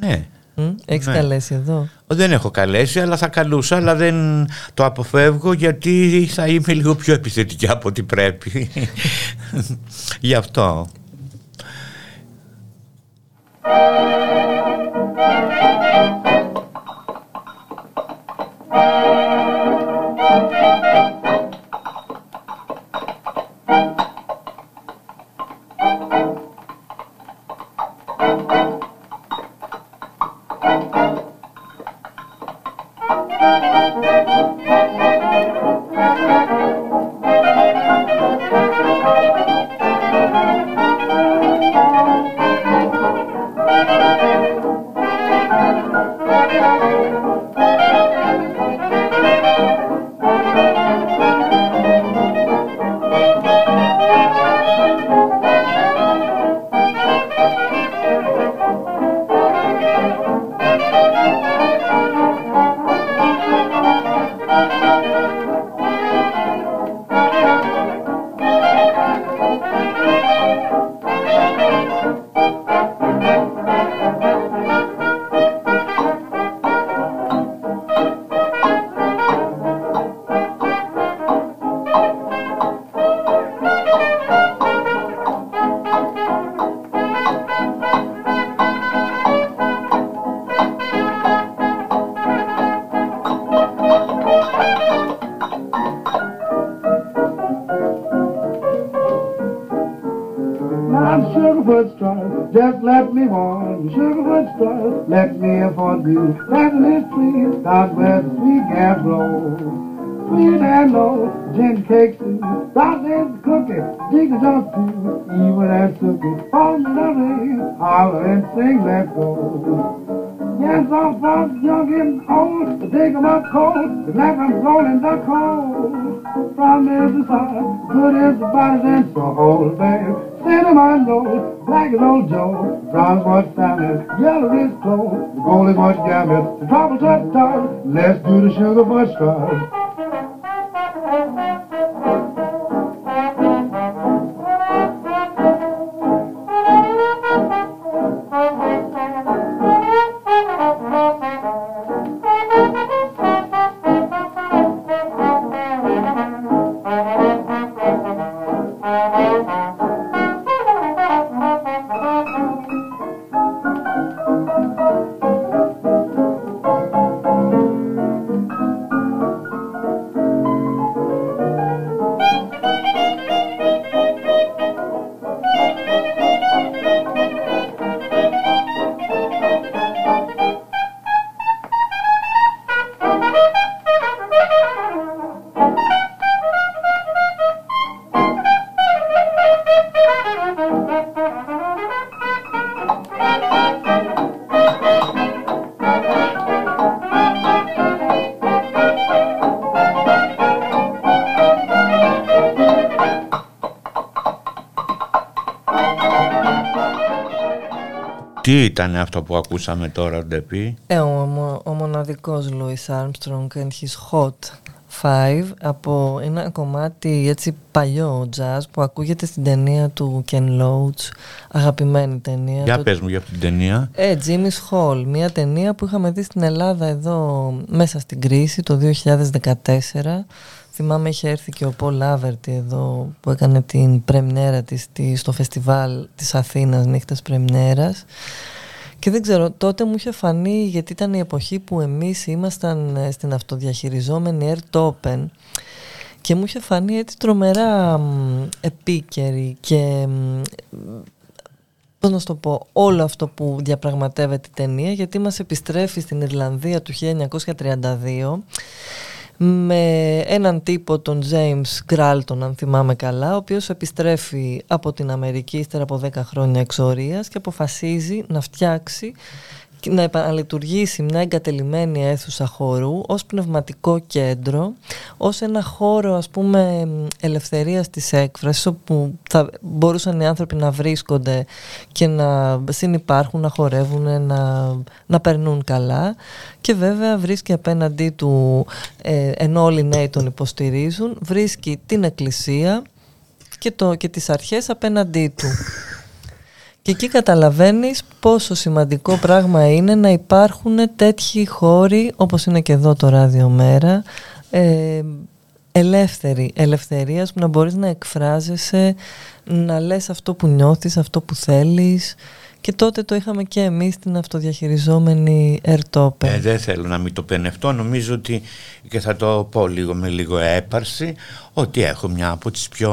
Ναι. Μ, Έχεις Ναι. καλέσει εδώ; Δεν έχω καλέσει, αλλά θα καλούσα, αλλά δεν το αποφεύγω γιατί θα είμαι λίγο πιο επιθετική από ό,τι πρέπει. Γι' αυτό. To let 'em rolling the cold. From Mississippi, good as the bodies and soul, babe. Cinnamon roll, black as old Joe, brown is what family, yellow is clothes, the gold is what gambit, the trouble's what dog, let's do the sugar bush strut. Τι ήταν αυτό που ακούσαμε τώρα, Ντεπί; Ε, ο, ο, ο μοναδικός Louis Armstrong and his Hot Five από ένα κομμάτι έτσι παλιό jazz που ακούγεται στην ταινία του Ken Loach, αγαπημένη ταινία. Για το- πες μου για αυτή την ταινία. Ε, Jimmy's Hall, μια ταινία που είχαμε δει στην Ελλάδα εδώ μέσα στην κρίση το 2014. Θυμάμαι είχε έρθει και ο Paul Λάβερτη εδώ που έκανε την πρεμνέρα της στη- στο φεστιβάλ της Αθήνας νύχτας πρεμνέρας. Και δεν ξέρω, τότε μου είχε φανεί γιατί ήταν η εποχή που εμείς ήμασταν ε, στην αυτοδιαχειριζόμενη Air Topen και μου είχε φανεί έτσι τρομερά μ, επίκαιρη και μ, πώς να σου το πω, όλο αυτό που διαπραγματεύεται η ταινία γιατί μας επιστρέφει στην Ιρλανδία του 1932 με έναν τύπο τον James Gralton αν θυμάμαι καλά ο οποίος επιστρέφει από την Αμερική ύστερα από 10 χρόνια εξορίας και αποφασίζει να φτιάξει και να επαναλειτουργήσει μια εγκατελειμμένη αίθουσα χορού ως πνευματικό κέντρο, ως ένα χώρο ας πούμε ελευθερίας της έκφρασης όπου θα μπορούσαν οι άνθρωποι να βρίσκονται και να συνυπάρχουν, να χορεύουν, να, να περνούν καλά και βέβαια βρίσκει απέναντί του, ε, ενώ όλοι οι νέοι τον υποστηρίζουν, βρίσκει την εκκλησία και, το, και τις αρχές απέναντί του. Και εκεί καταλαβαίνεις πόσο σημαντικό πράγμα είναι να υπάρχουν τέτοιοι χώροι όπως είναι και εδώ το Ράδιο Μέρα ε, ελεύθεροι, ελευθερίας που να μπορείς να εκφράζεσαι, να λες αυτό που νιώθεις, αυτό που θέλεις και τότε το είχαμε και εμείς στην αυτοδιαχειριζόμενη Ερτόπε. Ε, δεν θέλω να μην το πενευτώ. Νομίζω ότι και θα το πω λίγο με λίγο έπαρση ότι έχω μια από τις πιο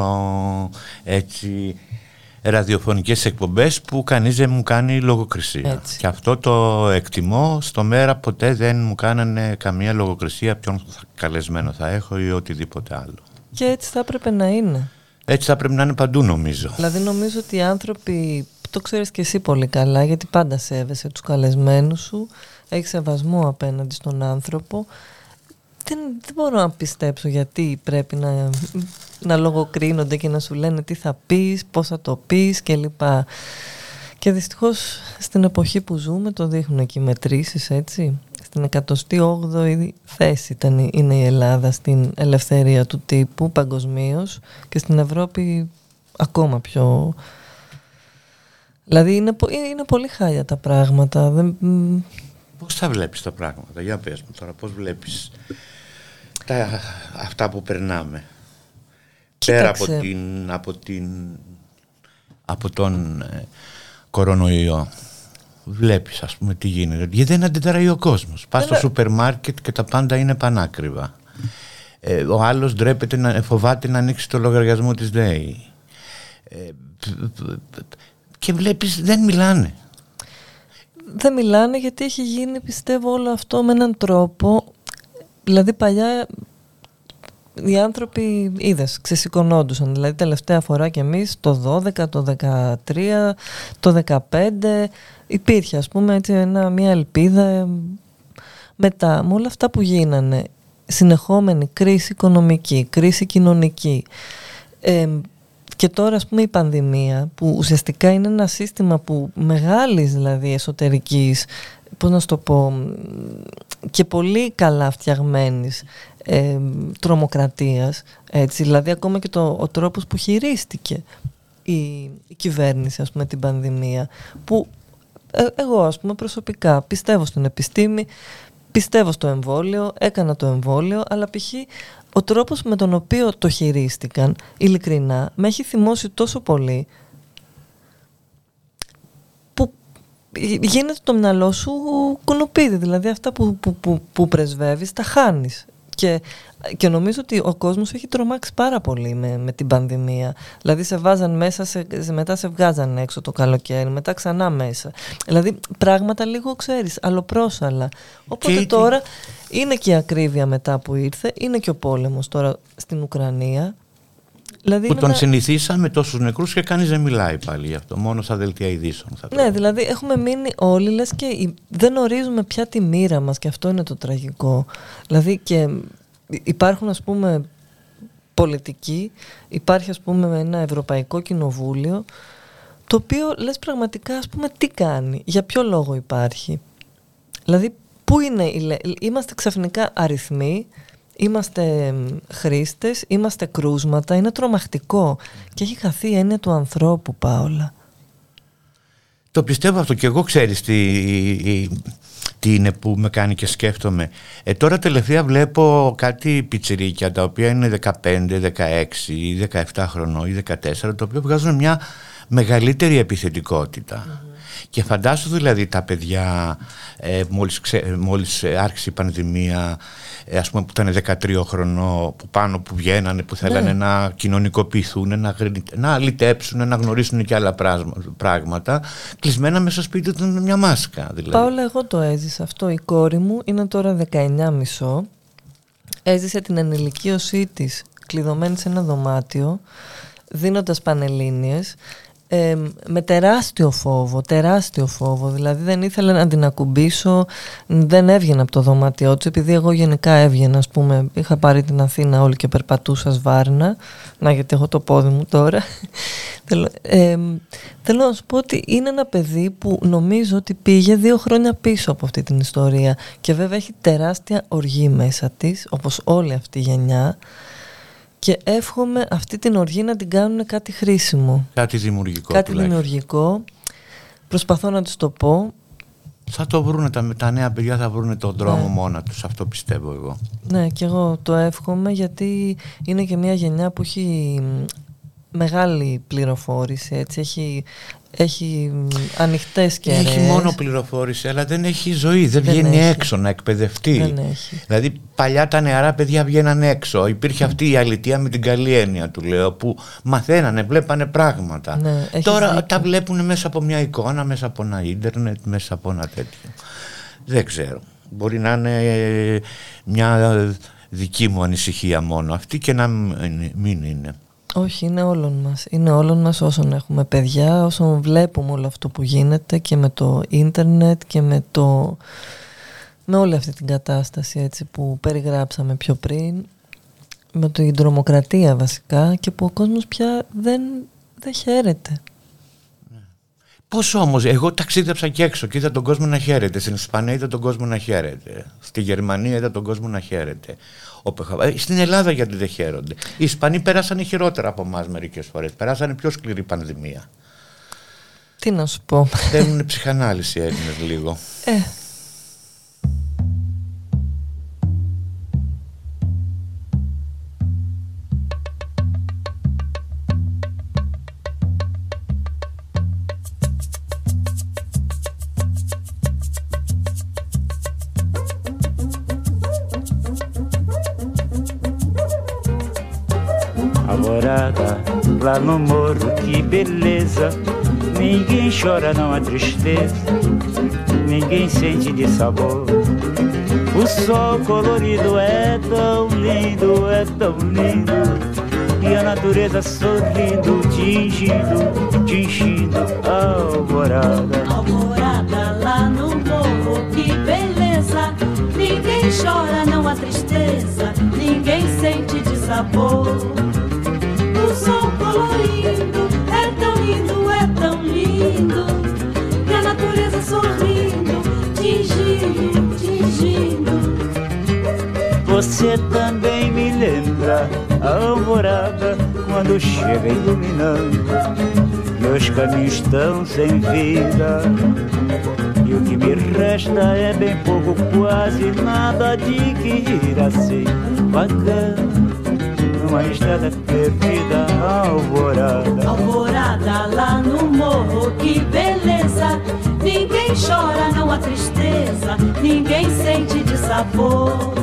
έτσι ραδιοφωνικές εκπομπές που κανείς δεν μου κάνει λογοκρισία. Έτσι. Και αυτό το εκτιμώ. Στο μέρα ποτέ δεν μου κάνανε καμία λογοκρισία ποιον θα- καλεσμένο θα έχω ή οτιδήποτε άλλο. Και έτσι θα έπρεπε να είναι. Έτσι θα πρέπει να είναι παντού νομίζω. Δηλαδή νομίζω ότι οι άνθρωποι, το ξέρεις και εσύ πολύ καλά, γιατί πάντα σέβεσαι τους καλεσμένους σου, έχεις σεβασμό απέναντι στον άνθρωπο. Δεν, δεν μπορώ να πιστέψω γιατί πρέπει να, να λογοκρίνονται και να σου λένε τι θα πεις, πώς θα το πεις κλπ. Και δυστυχώς στην εποχή που ζούμε το δείχνουν και οι μετρήσεις έτσι. Στην 108η θέση ήταν, είναι η Ελλάδα στην ελευθερία του τύπου παγκοσμίως και στην Ευρώπη ακόμα πιο... Δηλαδή είναι, πο- είναι πολύ χάλια τα πράγματα. Δεν, μ, Πώς θα βλέπεις τα πράγματα, για πες μου τώρα, πώς βλέπεις τα, αυτά που περνάμε. Πέρα από, Κοίταξε. την, από, την, από τον ε, κορονοϊό. Βλέπεις ας πούμε τι γίνεται. Γιατί δεν αντιδράει ο κόσμος. Πας στο σούπερ μάρκετ και τα πάντα είναι πανάκριβα. Ε, ο άλλος ντρέπεται, να, φοβάται να ανοίξει το λογαριασμό της ΔΕΗ. Ε, π- π- π- και βλέπεις δεν μιλάνε. Δεν μιλάνε γιατί έχει γίνει πιστεύω όλο αυτό με έναν τρόπο Δηλαδή παλιά οι άνθρωποι, είδες, ξεσηκωνόντουσαν. Δηλαδή τελευταία φορά και εμείς το 12, το 13, το 15 υπήρχε ας πούμε έτσι ένα, μια ελπίδα μετά με όλα αυτά που γίνανε συνεχόμενη κρίση οικονομική, κρίση κοινωνική και τώρα ας πούμε η πανδημία που ουσιαστικά είναι ένα σύστημα που μεγάλης δηλαδή εσωτερικής πώς να σου το πω και πολύ καλά φτιαγμένης ε, τρομοκρατίας έτσι, δηλαδή ακόμα και το, ο τρόπος που χειρίστηκε η, η κυβέρνηση ας πούμε την πανδημία που ε, εγώ ας πούμε προσωπικά πιστεύω στην επιστήμη πιστεύω στο εμβόλιο, έκανα το εμβόλιο αλλά π.χ. ο τρόπος με τον οποίο το χειρίστηκαν ειλικρινά με έχει θυμώσει τόσο πολύ γίνεται το μυαλό σου κουνουπίδι. Δηλαδή αυτά που, που, που, που πρεσβεύεις τα χάνεις. Και, και νομίζω ότι ο κόσμος έχει τρομάξει πάρα πολύ με, με την πανδημία. Δηλαδή σε βάζαν μέσα, σε, μετά σε βγάζαν έξω το καλοκαίρι, μετά ξανά μέσα. Δηλαδή πράγματα λίγο ξέρεις, αλλοπρόσαλα. Οπότε τώρα είναι και η ακρίβεια μετά που ήρθε, είναι και ο πόλεμος τώρα στην Ουκρανία. Δηλαδή που τον ένα... συνηθίσαμε τόσους νεκρούς και κανείς δεν μιλάει πάλι γι' αυτό. Μόνο στα δελτία ειδήσεων θα Ναι, δηλαδή έχουμε μείνει όλοι λες και δεν ορίζουμε πια τη μοίρα μας και αυτό είναι το τραγικό. Δηλαδή και υπάρχουν ας πούμε πολιτικοί, υπάρχει ας πούμε ένα Ευρωπαϊκό Κοινοβούλιο το οποίο λες πραγματικά ας πούμε τι κάνει, για ποιο λόγο υπάρχει. Δηλαδή πού είναι, είμαστε ξαφνικά αριθμοί Είμαστε χρήστες, είμαστε κρούσματα, είναι τρομακτικό και έχει χαθεί η έννοια του ανθρώπου, Πάολα. Το πιστεύω αυτό και εγώ ξέρεις τι, τι είναι που με κάνει και σκέφτομαι. Ε, τώρα τελευταία βλέπω κάτι πιτσιρίκια τα οποία είναι 15, 16 ή 17 χρονών ή 14 το οποίο βγάζουν μια μεγαλύτερη επιθετικότητα. Και φαντάσου δηλαδή τα παιδιά ε, μόλις, ξε, μόλις άρχισε η πανδημία ε, ας πούμε που ήταν 13 χρονών που πάνω που βγαίνανε που θέλανε ναι. να κοινωνικοποιηθούν να, να λυτέψουν, να γνωρίσουν και άλλα πράγματα κλεισμένα μέσα στο σπίτι του με μια μάσκα δηλαδή. Πάολα εγώ το έζησα αυτό η κόρη μου είναι τώρα 19 μισό έζησε την ενηλικίωσή της κλειδωμένη σε ένα δωμάτιο δίνοντας πανελλήνιες με τεράστιο φόβο, τεράστιο φόβο. Δηλαδή δεν ήθελα να την ακουμπήσω, δεν έβγαινα από το δωμάτιό του, επειδή εγώ γενικά έβγαινα, ας πούμε, είχα πάρει την Αθήνα όλη και περπατούσα σβάρνα, να γιατί έχω το πόδι μου τώρα. θέλω, θέλω να σου πω ότι είναι ένα παιδί που νομίζω ότι πήγε δύο χρόνια πίσω από αυτή την ιστορία και βέβαια έχει τεράστια οργή μέσα της, όπως όλη αυτή η γενιά και εύχομαι αυτή την οργή να την κάνουν κάτι χρήσιμο. Κάτι δημιουργικό. Κάτι δημιουργικό. Προσπαθώ να τους το πω. Θα το βρούνε τα, τα νέα παιδιά, θα βρούνε τον δρόμο ναι. μόνα τους, αυτό πιστεύω εγώ. Ναι, και εγώ το εύχομαι γιατί είναι και μια γενιά που έχει μεγάλη πληροφόρηση, έτσι, έχει έχει ανοιχτές και Έχει μόνο πληροφόρηση, αλλά δεν έχει ζωή. Δεν, δεν βγαίνει έξω να εκπαιδευτεί. Δεν έχει. Δηλαδή, παλιά τα νεαρά παιδιά βγαίναν έξω. Υπήρχε αυτή η αλητία με την καλή έννοια του λέω, που μαθαίνανε, βλέπανε πράγματα. Ναι, Τώρα τα βλέπουν μέσα από μια εικόνα, μέσα από ένα ίντερνετ, μέσα από ένα τέτοιο. Δεν ξέρω. Μπορεί να είναι μια δική μου ανησυχία μόνο αυτή και να μην είναι. Όχι, είναι όλων μας. Είναι όλων μας όσων έχουμε παιδιά, όσων βλέπουμε όλο αυτό που γίνεται και με το ίντερνετ και με το... με όλη αυτή την κατάσταση έτσι, που περιγράψαμε πιο πριν με την τρομοκρατία βασικά και που ο κόσμος πια δεν, δεν χαίρεται. Πώς όμως, εγώ ταξίδεψα και έξω και είδα τον κόσμο να χαίρεται. Στην Ισπανία είδα τον κόσμο να χαίρεται. Στη Γερμανία είδα τον κόσμο να χαίρεται. Ε, στην Ελλάδα γιατί δεν χαίρονται. Οι Ισπανοί περάσανε χειρότερα από εμάς μερικές φορές. Περάσανε πιο σκληρή πανδημία. Τι να σου πω. Θέλουν ψυχανάλυση Έλληνες λίγο. Ε, lá no morro, que beleza. Ninguém chora, não há tristeza, ninguém sente de sabor. O sol colorido é tão lindo, é tão lindo. E a natureza sorrindo, tingindo, tingindo a alvorada. Alvorada lá no morro, que beleza. Ninguém chora, não há tristeza, ninguém sente de sabor. Você também me lembra a alvorada quando chega iluminando. Meus caminhos estão sem vida. E o que me resta é bem pouco, quase nada de que ir assim bacana. Numa estrada perdida, alvorada. Alvorada lá no morro, que beleza. Ninguém chora, não há tristeza, ninguém sente de sabor.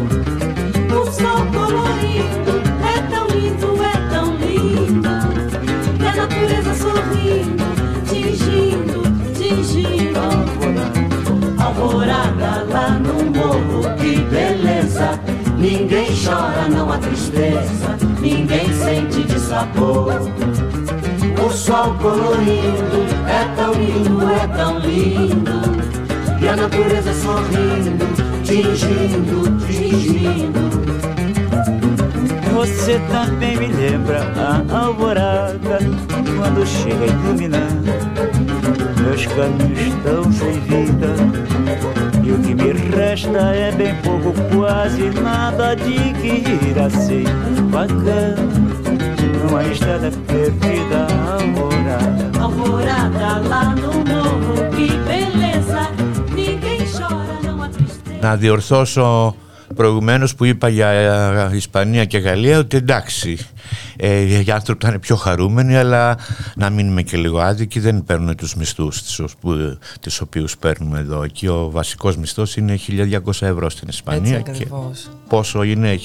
Ninguém chora, não há tristeza, ninguém sente de sabor. O sol colorido é tão lindo, é tão lindo. E a natureza sorrindo, tingindo, tingindo. Você também me lembra a alvorada quando chega a iluminar. Meus caminhos estão sem vida e o que me resta é bem pouco, quase nada de que ir assim bacana. Numa estrada perdida, alvorada. Alvorada lá no morro, que beleza! Ninguém chora, não há tristeza. Nadior Soso. Προηγουμένως που είπα για ε, Ισπανία και Γαλλία ότι εντάξει ε, οι άνθρωποι θα είναι πιο χαρούμενοι αλλά να μείνουμε και λίγο άδικοι δεν παίρνουν τους μισθούς τις, που, τις οποίους παίρνουμε εδώ εκεί ο βασικός μισθός είναι 1200 ευρώ στην Ισπανία Έτσι και ακριβώς. πόσο είναι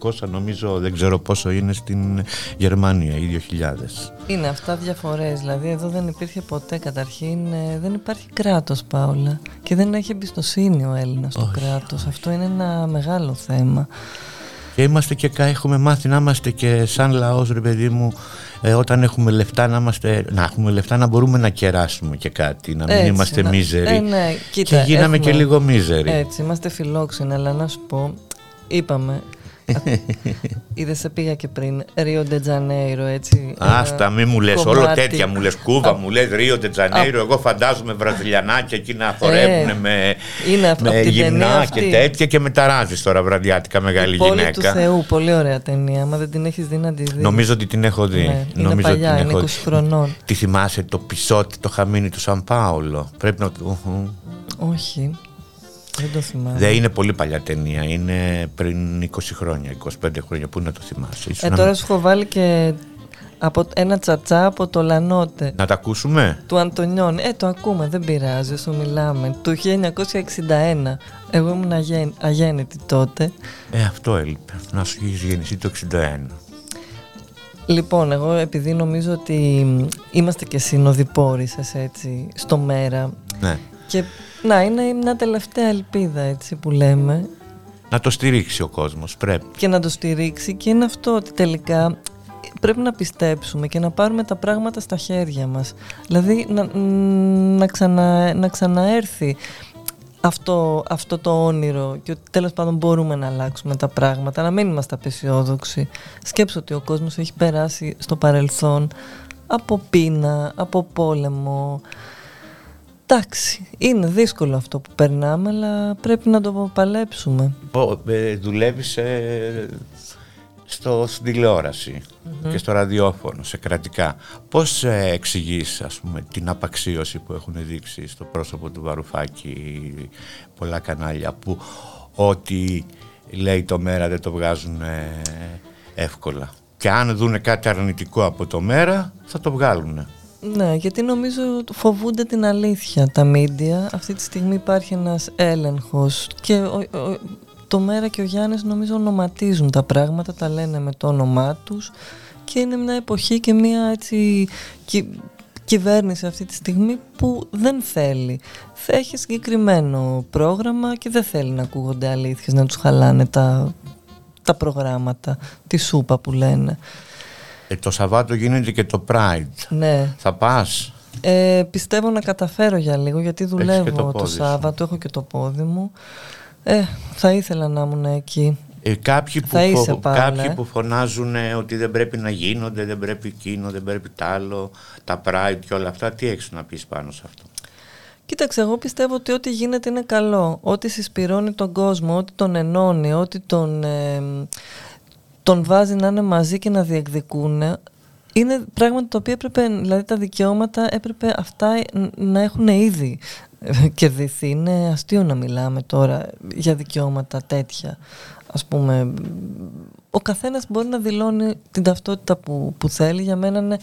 1800 νομίζω δεν ξέρω πόσο είναι στην Γερμανία ή 2000 Είναι αυτά διαφορές, δηλαδή εδώ δεν υπήρχε ποτέ καταρχήν, ε, δεν υπάρχει κράτος Πάολα και δεν έχει εμπιστοσύνη ο Έλληνας στο κράτος, αυτό είναι ένα μεγάλο θέμα. Και είμαστε και κα- έχουμε μάθει να είμαστε και σαν λαός ρε παιδί μου ε, όταν έχουμε λεφτά να, είμαστε, να έχουμε λεφτά να μπορούμε να κεράσουμε και κάτι, να μην Έτσι, είμαστε να- μίζεροι. Ε, ναι, κοίτα, και γίναμε έχουμε- και λίγο μίζεροι. Έτσι, είμαστε φιλόξενοι, αλλά να σου πω, είπαμε, είδες σε πήγα και πριν, Ρίο Ντετζανέιρο, έτσι. Άστα, ένα μη μου λες όλο κομμάτι. τέτοια μου λες Κούβα, Α, μου λες Ρίο Τετζανέιρο, εγώ φαντάζομαι βραζιλιανάκια εκεί να χορεύουν με, Ε, είναι αυ- με από την ταινία γυμνά αυτή. και τέτοια και με ταράζεις τώρα βραδιάτικα μεγάλη Η πόλη γυναίκα. του Θεού, πολύ ωραία ταινία, άμα δεν την έχεις δει να τη δεις. Νομίζω ότι την έχω δει. Ναι, είναι Νομίζω παλιά, ότι την είναι έχω 20 δει. χρονών. Τη θυμάσαι το πισότι, το χαμίνι του Σαν Πάολο; Πρέπει να το. Όχι, δεν το θυμάμαι. Δεν είναι πολύ παλιά ταινία. Είναι πριν 20 χρόνια, 25 χρόνια. Πού να το θυμάσαι. Ίσως Ε, να... τώρα σου έχω βάλει και από ένα τσατσά από το Λανότε. να τα ακούσουμε; Του Αντωνιών. Ε, το ακούμε, δεν πειράζει, όσο μιλάμε. Του 1961. Εγώ ήμουν αγέν, αγέννητη τότε. Ε, αυτό έλειπε. Να σου έχει γεννηθεί το 61. Λοιπόν, εγώ επειδή νομίζω ότι είμαστε και συνοδοιπόροι σας έτσι στο μέρα Ναι. Και να είναι μια τελευταία ελπίδα έτσι που λέμε Να το στηρίξει ο κόσμος. Πρέπει. και να το στηρίξει και είναι αυτό ότι τελικά πρέπει να πιστέψουμε και να πάρουμε τα πράγματα στα χέρια μας. Δηλαδή να, να, ξανα, να ξαναέρθει αυτό, αυτό το όνειρο και ότι τέλος πάντων μπορούμε να αλλάξουμε τα πράγματα, να μην είμαστε απεσιόδοξοι. Σκέψω ότι ο κόσμος έχει περάσει στο παρελθόν από πείνα, από πόλεμο. Εντάξει, είναι δύσκολο αυτό που περνάμε, αλλά πρέπει να το παλέψουμε. Πω, ε, δουλεύεις ε, στο, στην τηλεοραση και στο ραδιόφωνο, σε κρατικά. Πώς ε, εξηγείς, ας πούμε, την απαξίωση που έχουν δείξει στο πρόσωπο του Βαρουφάκη πολλά κανάλια που ό,τι λέει το μέρα δεν το βγάζουν ε, εύκολα. Και αν δούνε κάτι αρνητικό από το μέρα θα το βγάλουν. Ναι, γιατί νομίζω φοβούνται την αλήθεια τα μίντια. Αυτή τη στιγμή υπάρχει ένας έλεγχος και ο, ο- το Μέρα και ο Γιάννης νομίζω ονοματίζουν τα πράγματα, τα λένε με το όνομά τους και είναι μια εποχή και μια έτσι... Και κυβέρνηση αυτή τη στιγμή που δεν θέλει. Θα έχει συγκεκριμένο πρόγραμμα και δεν θέλει να ακούγονται αλήθειες, να τους χαλάνε τα, τα προγράμματα, τη σούπα που λένε. Ε, το Σαββάτο γίνεται και το Pride. Ναι. Θα πας; Ε, πιστεύω να καταφέρω για λίγο γιατί και δουλεύω το το, πόδι σου. Σάββατο, έχω και το πόδι μου. Ε, θα ήθελα να ήμουν εκεί. Ε, κάποιοι, που Θα είσαι φο- πάλι, κάποιοι ε. που φωνάζουν ε, ότι δεν πρέπει να γίνονται, δεν πρέπει εκείνο, δεν πρέπει τ' άλλο, τα Pride και όλα αυτά, τι έχεις να πεις πάνω σε αυτό; Κοίταξε, εγώ πιστεύω ότι ό,τι γίνεται είναι καλό. Ό,τι συσπηρώνει τον κόσμο, ό,τι τον ενώνει, ό,τι τον, ε, τον βάζει να είναι μαζί και να διεκδικούν, είναι πράγματα τα οποία έπρεπε, δηλαδή τα δικαιώματα έπρεπε αυτά να έχουν ήδη ε, κερδιθεί. Είναι αστείο να μιλάμε τώρα για δικαιώματα τέτοια. Ας πούμε, ο καθένας μπορεί να δηλώνει την ταυτότητα που, που θέλει. Για μένα είναι,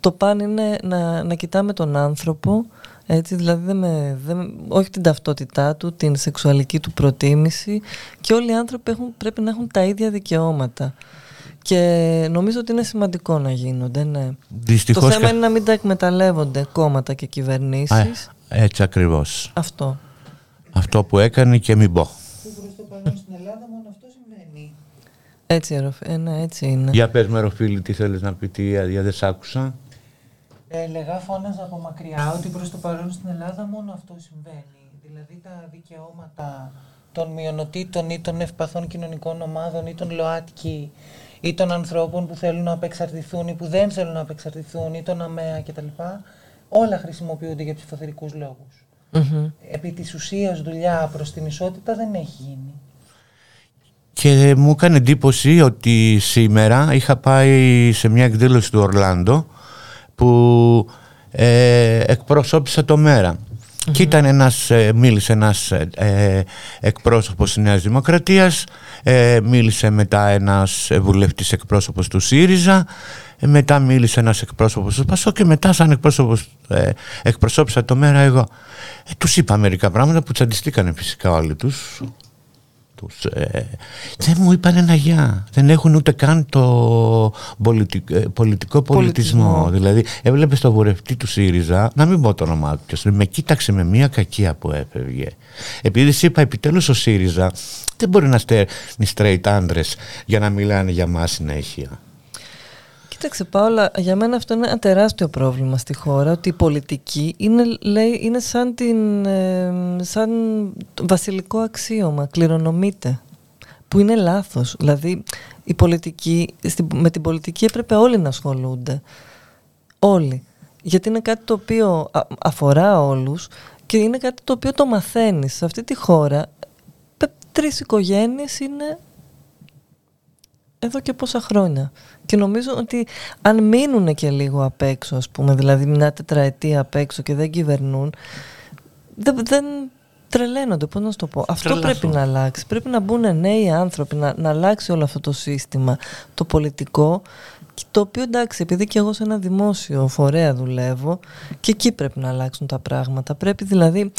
το παν είναι να, να κοιτάμε τον άνθρωπο, έτσι, δηλαδή δεν με, δεν, με- όχι την ταυτότητά του, την σεξουαλική του προτίμηση και όλοι οι άνθρωποι έχουν, πρέπει να έχουν τα ίδια δικαιώματα. Και νομίζω ότι είναι σημαντικό να γίνονται, ναι. Δυστυχώς το θέμα κα- είναι να μην τα εκμεταλλεύονται κόμματα και Α, κυβερνήσεις. έτσι ακριβώς. Αυτό. Αυτό που έκανε και μην πω. Έτσι, Εροφ- ε, ναι, έτσι είναι. Για πες με Ροφίλη τι θέλεις να πει, τι για δεν σ' άκουσα. Έλεγα, φώναζα από μακριά ότι προς το παρόν στην Ελλάδα μόνο αυτό συμβαίνει. Δηλαδή τα δικαιώματα των μειονοτήτων ή των ευπαθών κοινωνικών ομάδων ή των ΛΟΑΤΚΙ ή των ανθρώπων που θέλουν να απεξαρτηθούν ή που δεν θέλουν να απεξαρτηθούν ή των ΑΜΕΑ κτλ. Όλα χρησιμοποιούνται για ψηφοθερικούς λόγους. Μμμ. Επί της ουσίας δουλειά προς την ισότητα δεν έχει γίνει. Και μου έκανε εντύπωση ότι σήμερα είχα πάει σε μια εκδήλωση του Ορλάντο που ε, εκπροσώπησα το μέρα. Και ήταν ένας, ε, μίλησε ένας ε, ε, εκπρόσωπος της Νέας Δημοκρατίας, ε, μίλησε μετά ένας ε, βουλευτής εκπρόσωπος του ΣΥΡΙΖΑ, ε, μετά μίλησε ένας εκπρόσωπος του ΠΑΣΟ και μετά σαν εκπρόσωπος ε, εκπροσώπησα το μέρα εγώ. Ε, τους είπα μερικά πράγματα που τσαντιστήκανε φυσικά όλοι τους τους, ε, δεν μου είπαν ένα γεια. Δεν έχουν ούτε καν το πολιτικ- ε, πολιτικό πολιτισμό. Πολιτισμό. Δηλαδή, έβλεπες το βουλευτή του ΣΥΡΙΖΑ, να μην πω το όνομά του, ποιος είναι, με κοίταξε με μία κακία που έφευγε. Επειδή της είπα, επιτέλους ο ΣΥΡΙΖΑ δεν μπορεί να στέλνει straight άντρες για να μιλάνε για μας συνέχεια. Κοίταξε Πάολα, για μένα αυτό είναι ένα τεράστιο πρόβλημα στη χώρα, ότι η πολιτική είναι, λέει, είναι σαν, την, ε, σαν το βασιλικό αξίωμα, κληρονομείται, που είναι λάθος. Δηλαδή, η πολιτική, στη- με την πολιτική έπρεπε όλοι να ασχολούνται. Όλοι. Γιατί είναι κάτι το οποίο α- αφορά όλους και είναι κάτι το οποίο το μαθαίνεις. Σε αυτή τη χώρα, πε- τρεις οικογένειες είναι εδώ και πόσα χρόνια. Και νομίζω ότι αν μείνουν και λίγο απ' έξω, ας πούμε, δηλαδή μια τετραετία απ' έξω και δεν κυβερνούν, δεν, δεν τρελαίνονται, πώς να σου το πω. Αυτό Τρελαθούν. πρέπει να αλλάξει. Πρέπει να μπουν νέοι άνθρωποι, να, να αλλάξει όλο αυτό το σύστημα, το πολιτικό, και το οποίο εντάξει, επειδή και εγώ σε ένα δημόσιο φορέα δουλεύω, και εκεί πρέπει να αλλάξουν τα πράγματα. Πρέπει δηλαδή μ,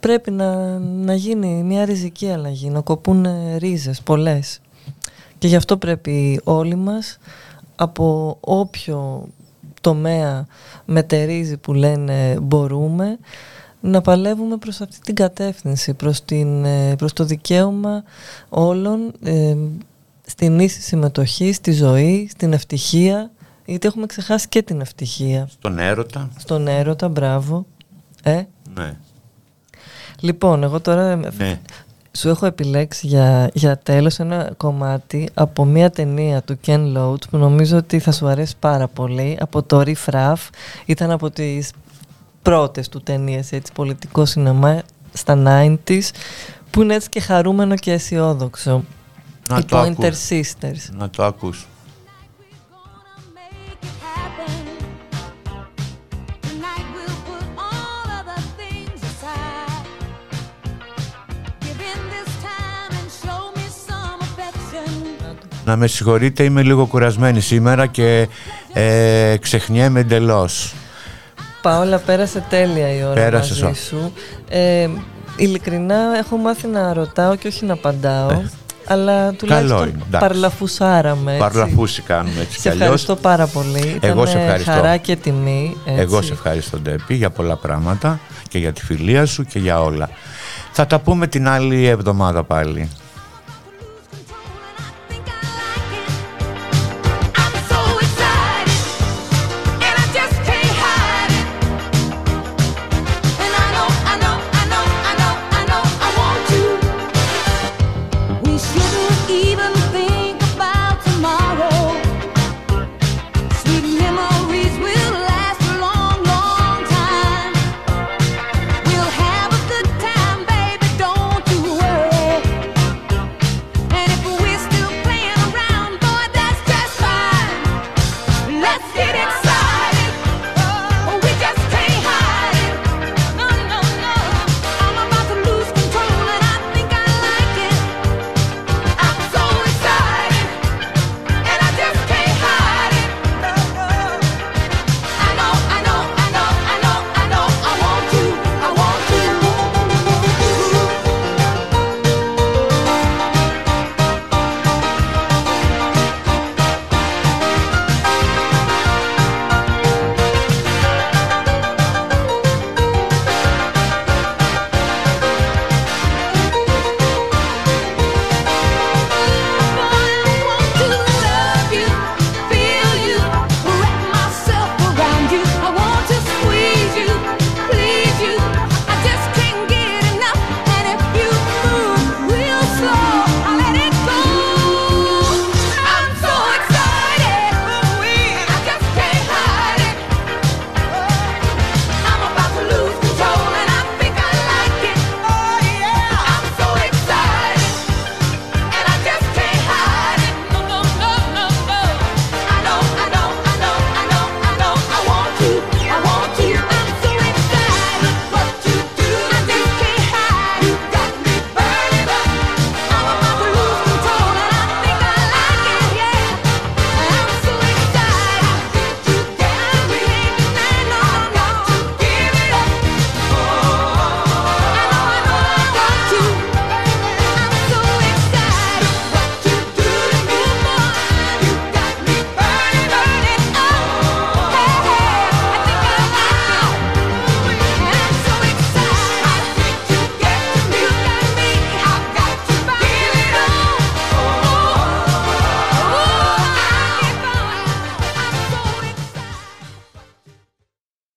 πρέπει να, να γίνει μια ριζική αλλαγή, να κοπούν ε, ρίζες πολλές. Και γι' αυτό πρέπει όλοι μας από όποιο τομέα μετερίζει που λένε μπορούμε να παλεύουμε προς αυτή την κατεύθυνση, προς, την, ε, προς το δικαίωμα όλων ε, στην ίση συμμετοχή, στη ζωή, στην ευτυχία, γιατί έχουμε ξεχάσει και την ευτυχία. Στον έρωτα. Στον έρωτα, μπράβο. Ε, Ναι. Λοιπόν, εγώ τώρα ναι. σου έχω επιλέξει για, για τέλος ένα κομμάτι από μια ταινία του Ken Loach που νομίζω ότι θα σου αρέσει πάρα πολύ από το Riff Raff ήταν από τις πρώτες του ταινίες έτσι, πολιτικό σινεμά στα 90s που είναι έτσι και χαρούμενο και αισιόδοξο Να οι το Pointer ακούς. Sisters Να το ακούς. Να με συγχωρείτε, είμαι λίγο κουρασμένη σήμερα και ε, ξεχνιέμαι εντελώς. Παόλα, πέρασε τέλεια η ώρα Πέρασε μαζί σω. σου. Ε, ειλικρινά έχω μάθει να ρωτάω και όχι να απαντάω. Ε, αλλά τουλάχιστον είναι, εντάξει. παρλαφουσάραμε. έτσι. Παρλαφούση κάνουμε έτσι κι Σε αλλιώς. ευχαριστώ πάρα πολύ. Εγώ Ήτανε σε ευχαριστώ. χαρά και τιμή. έτσι. Εγώ σε ευχαριστώ Ντέπη για πολλά πράγματα και για τη φιλία σου και για όλα. Θα τα πούμε την άλλη εβδομάδα πάλι.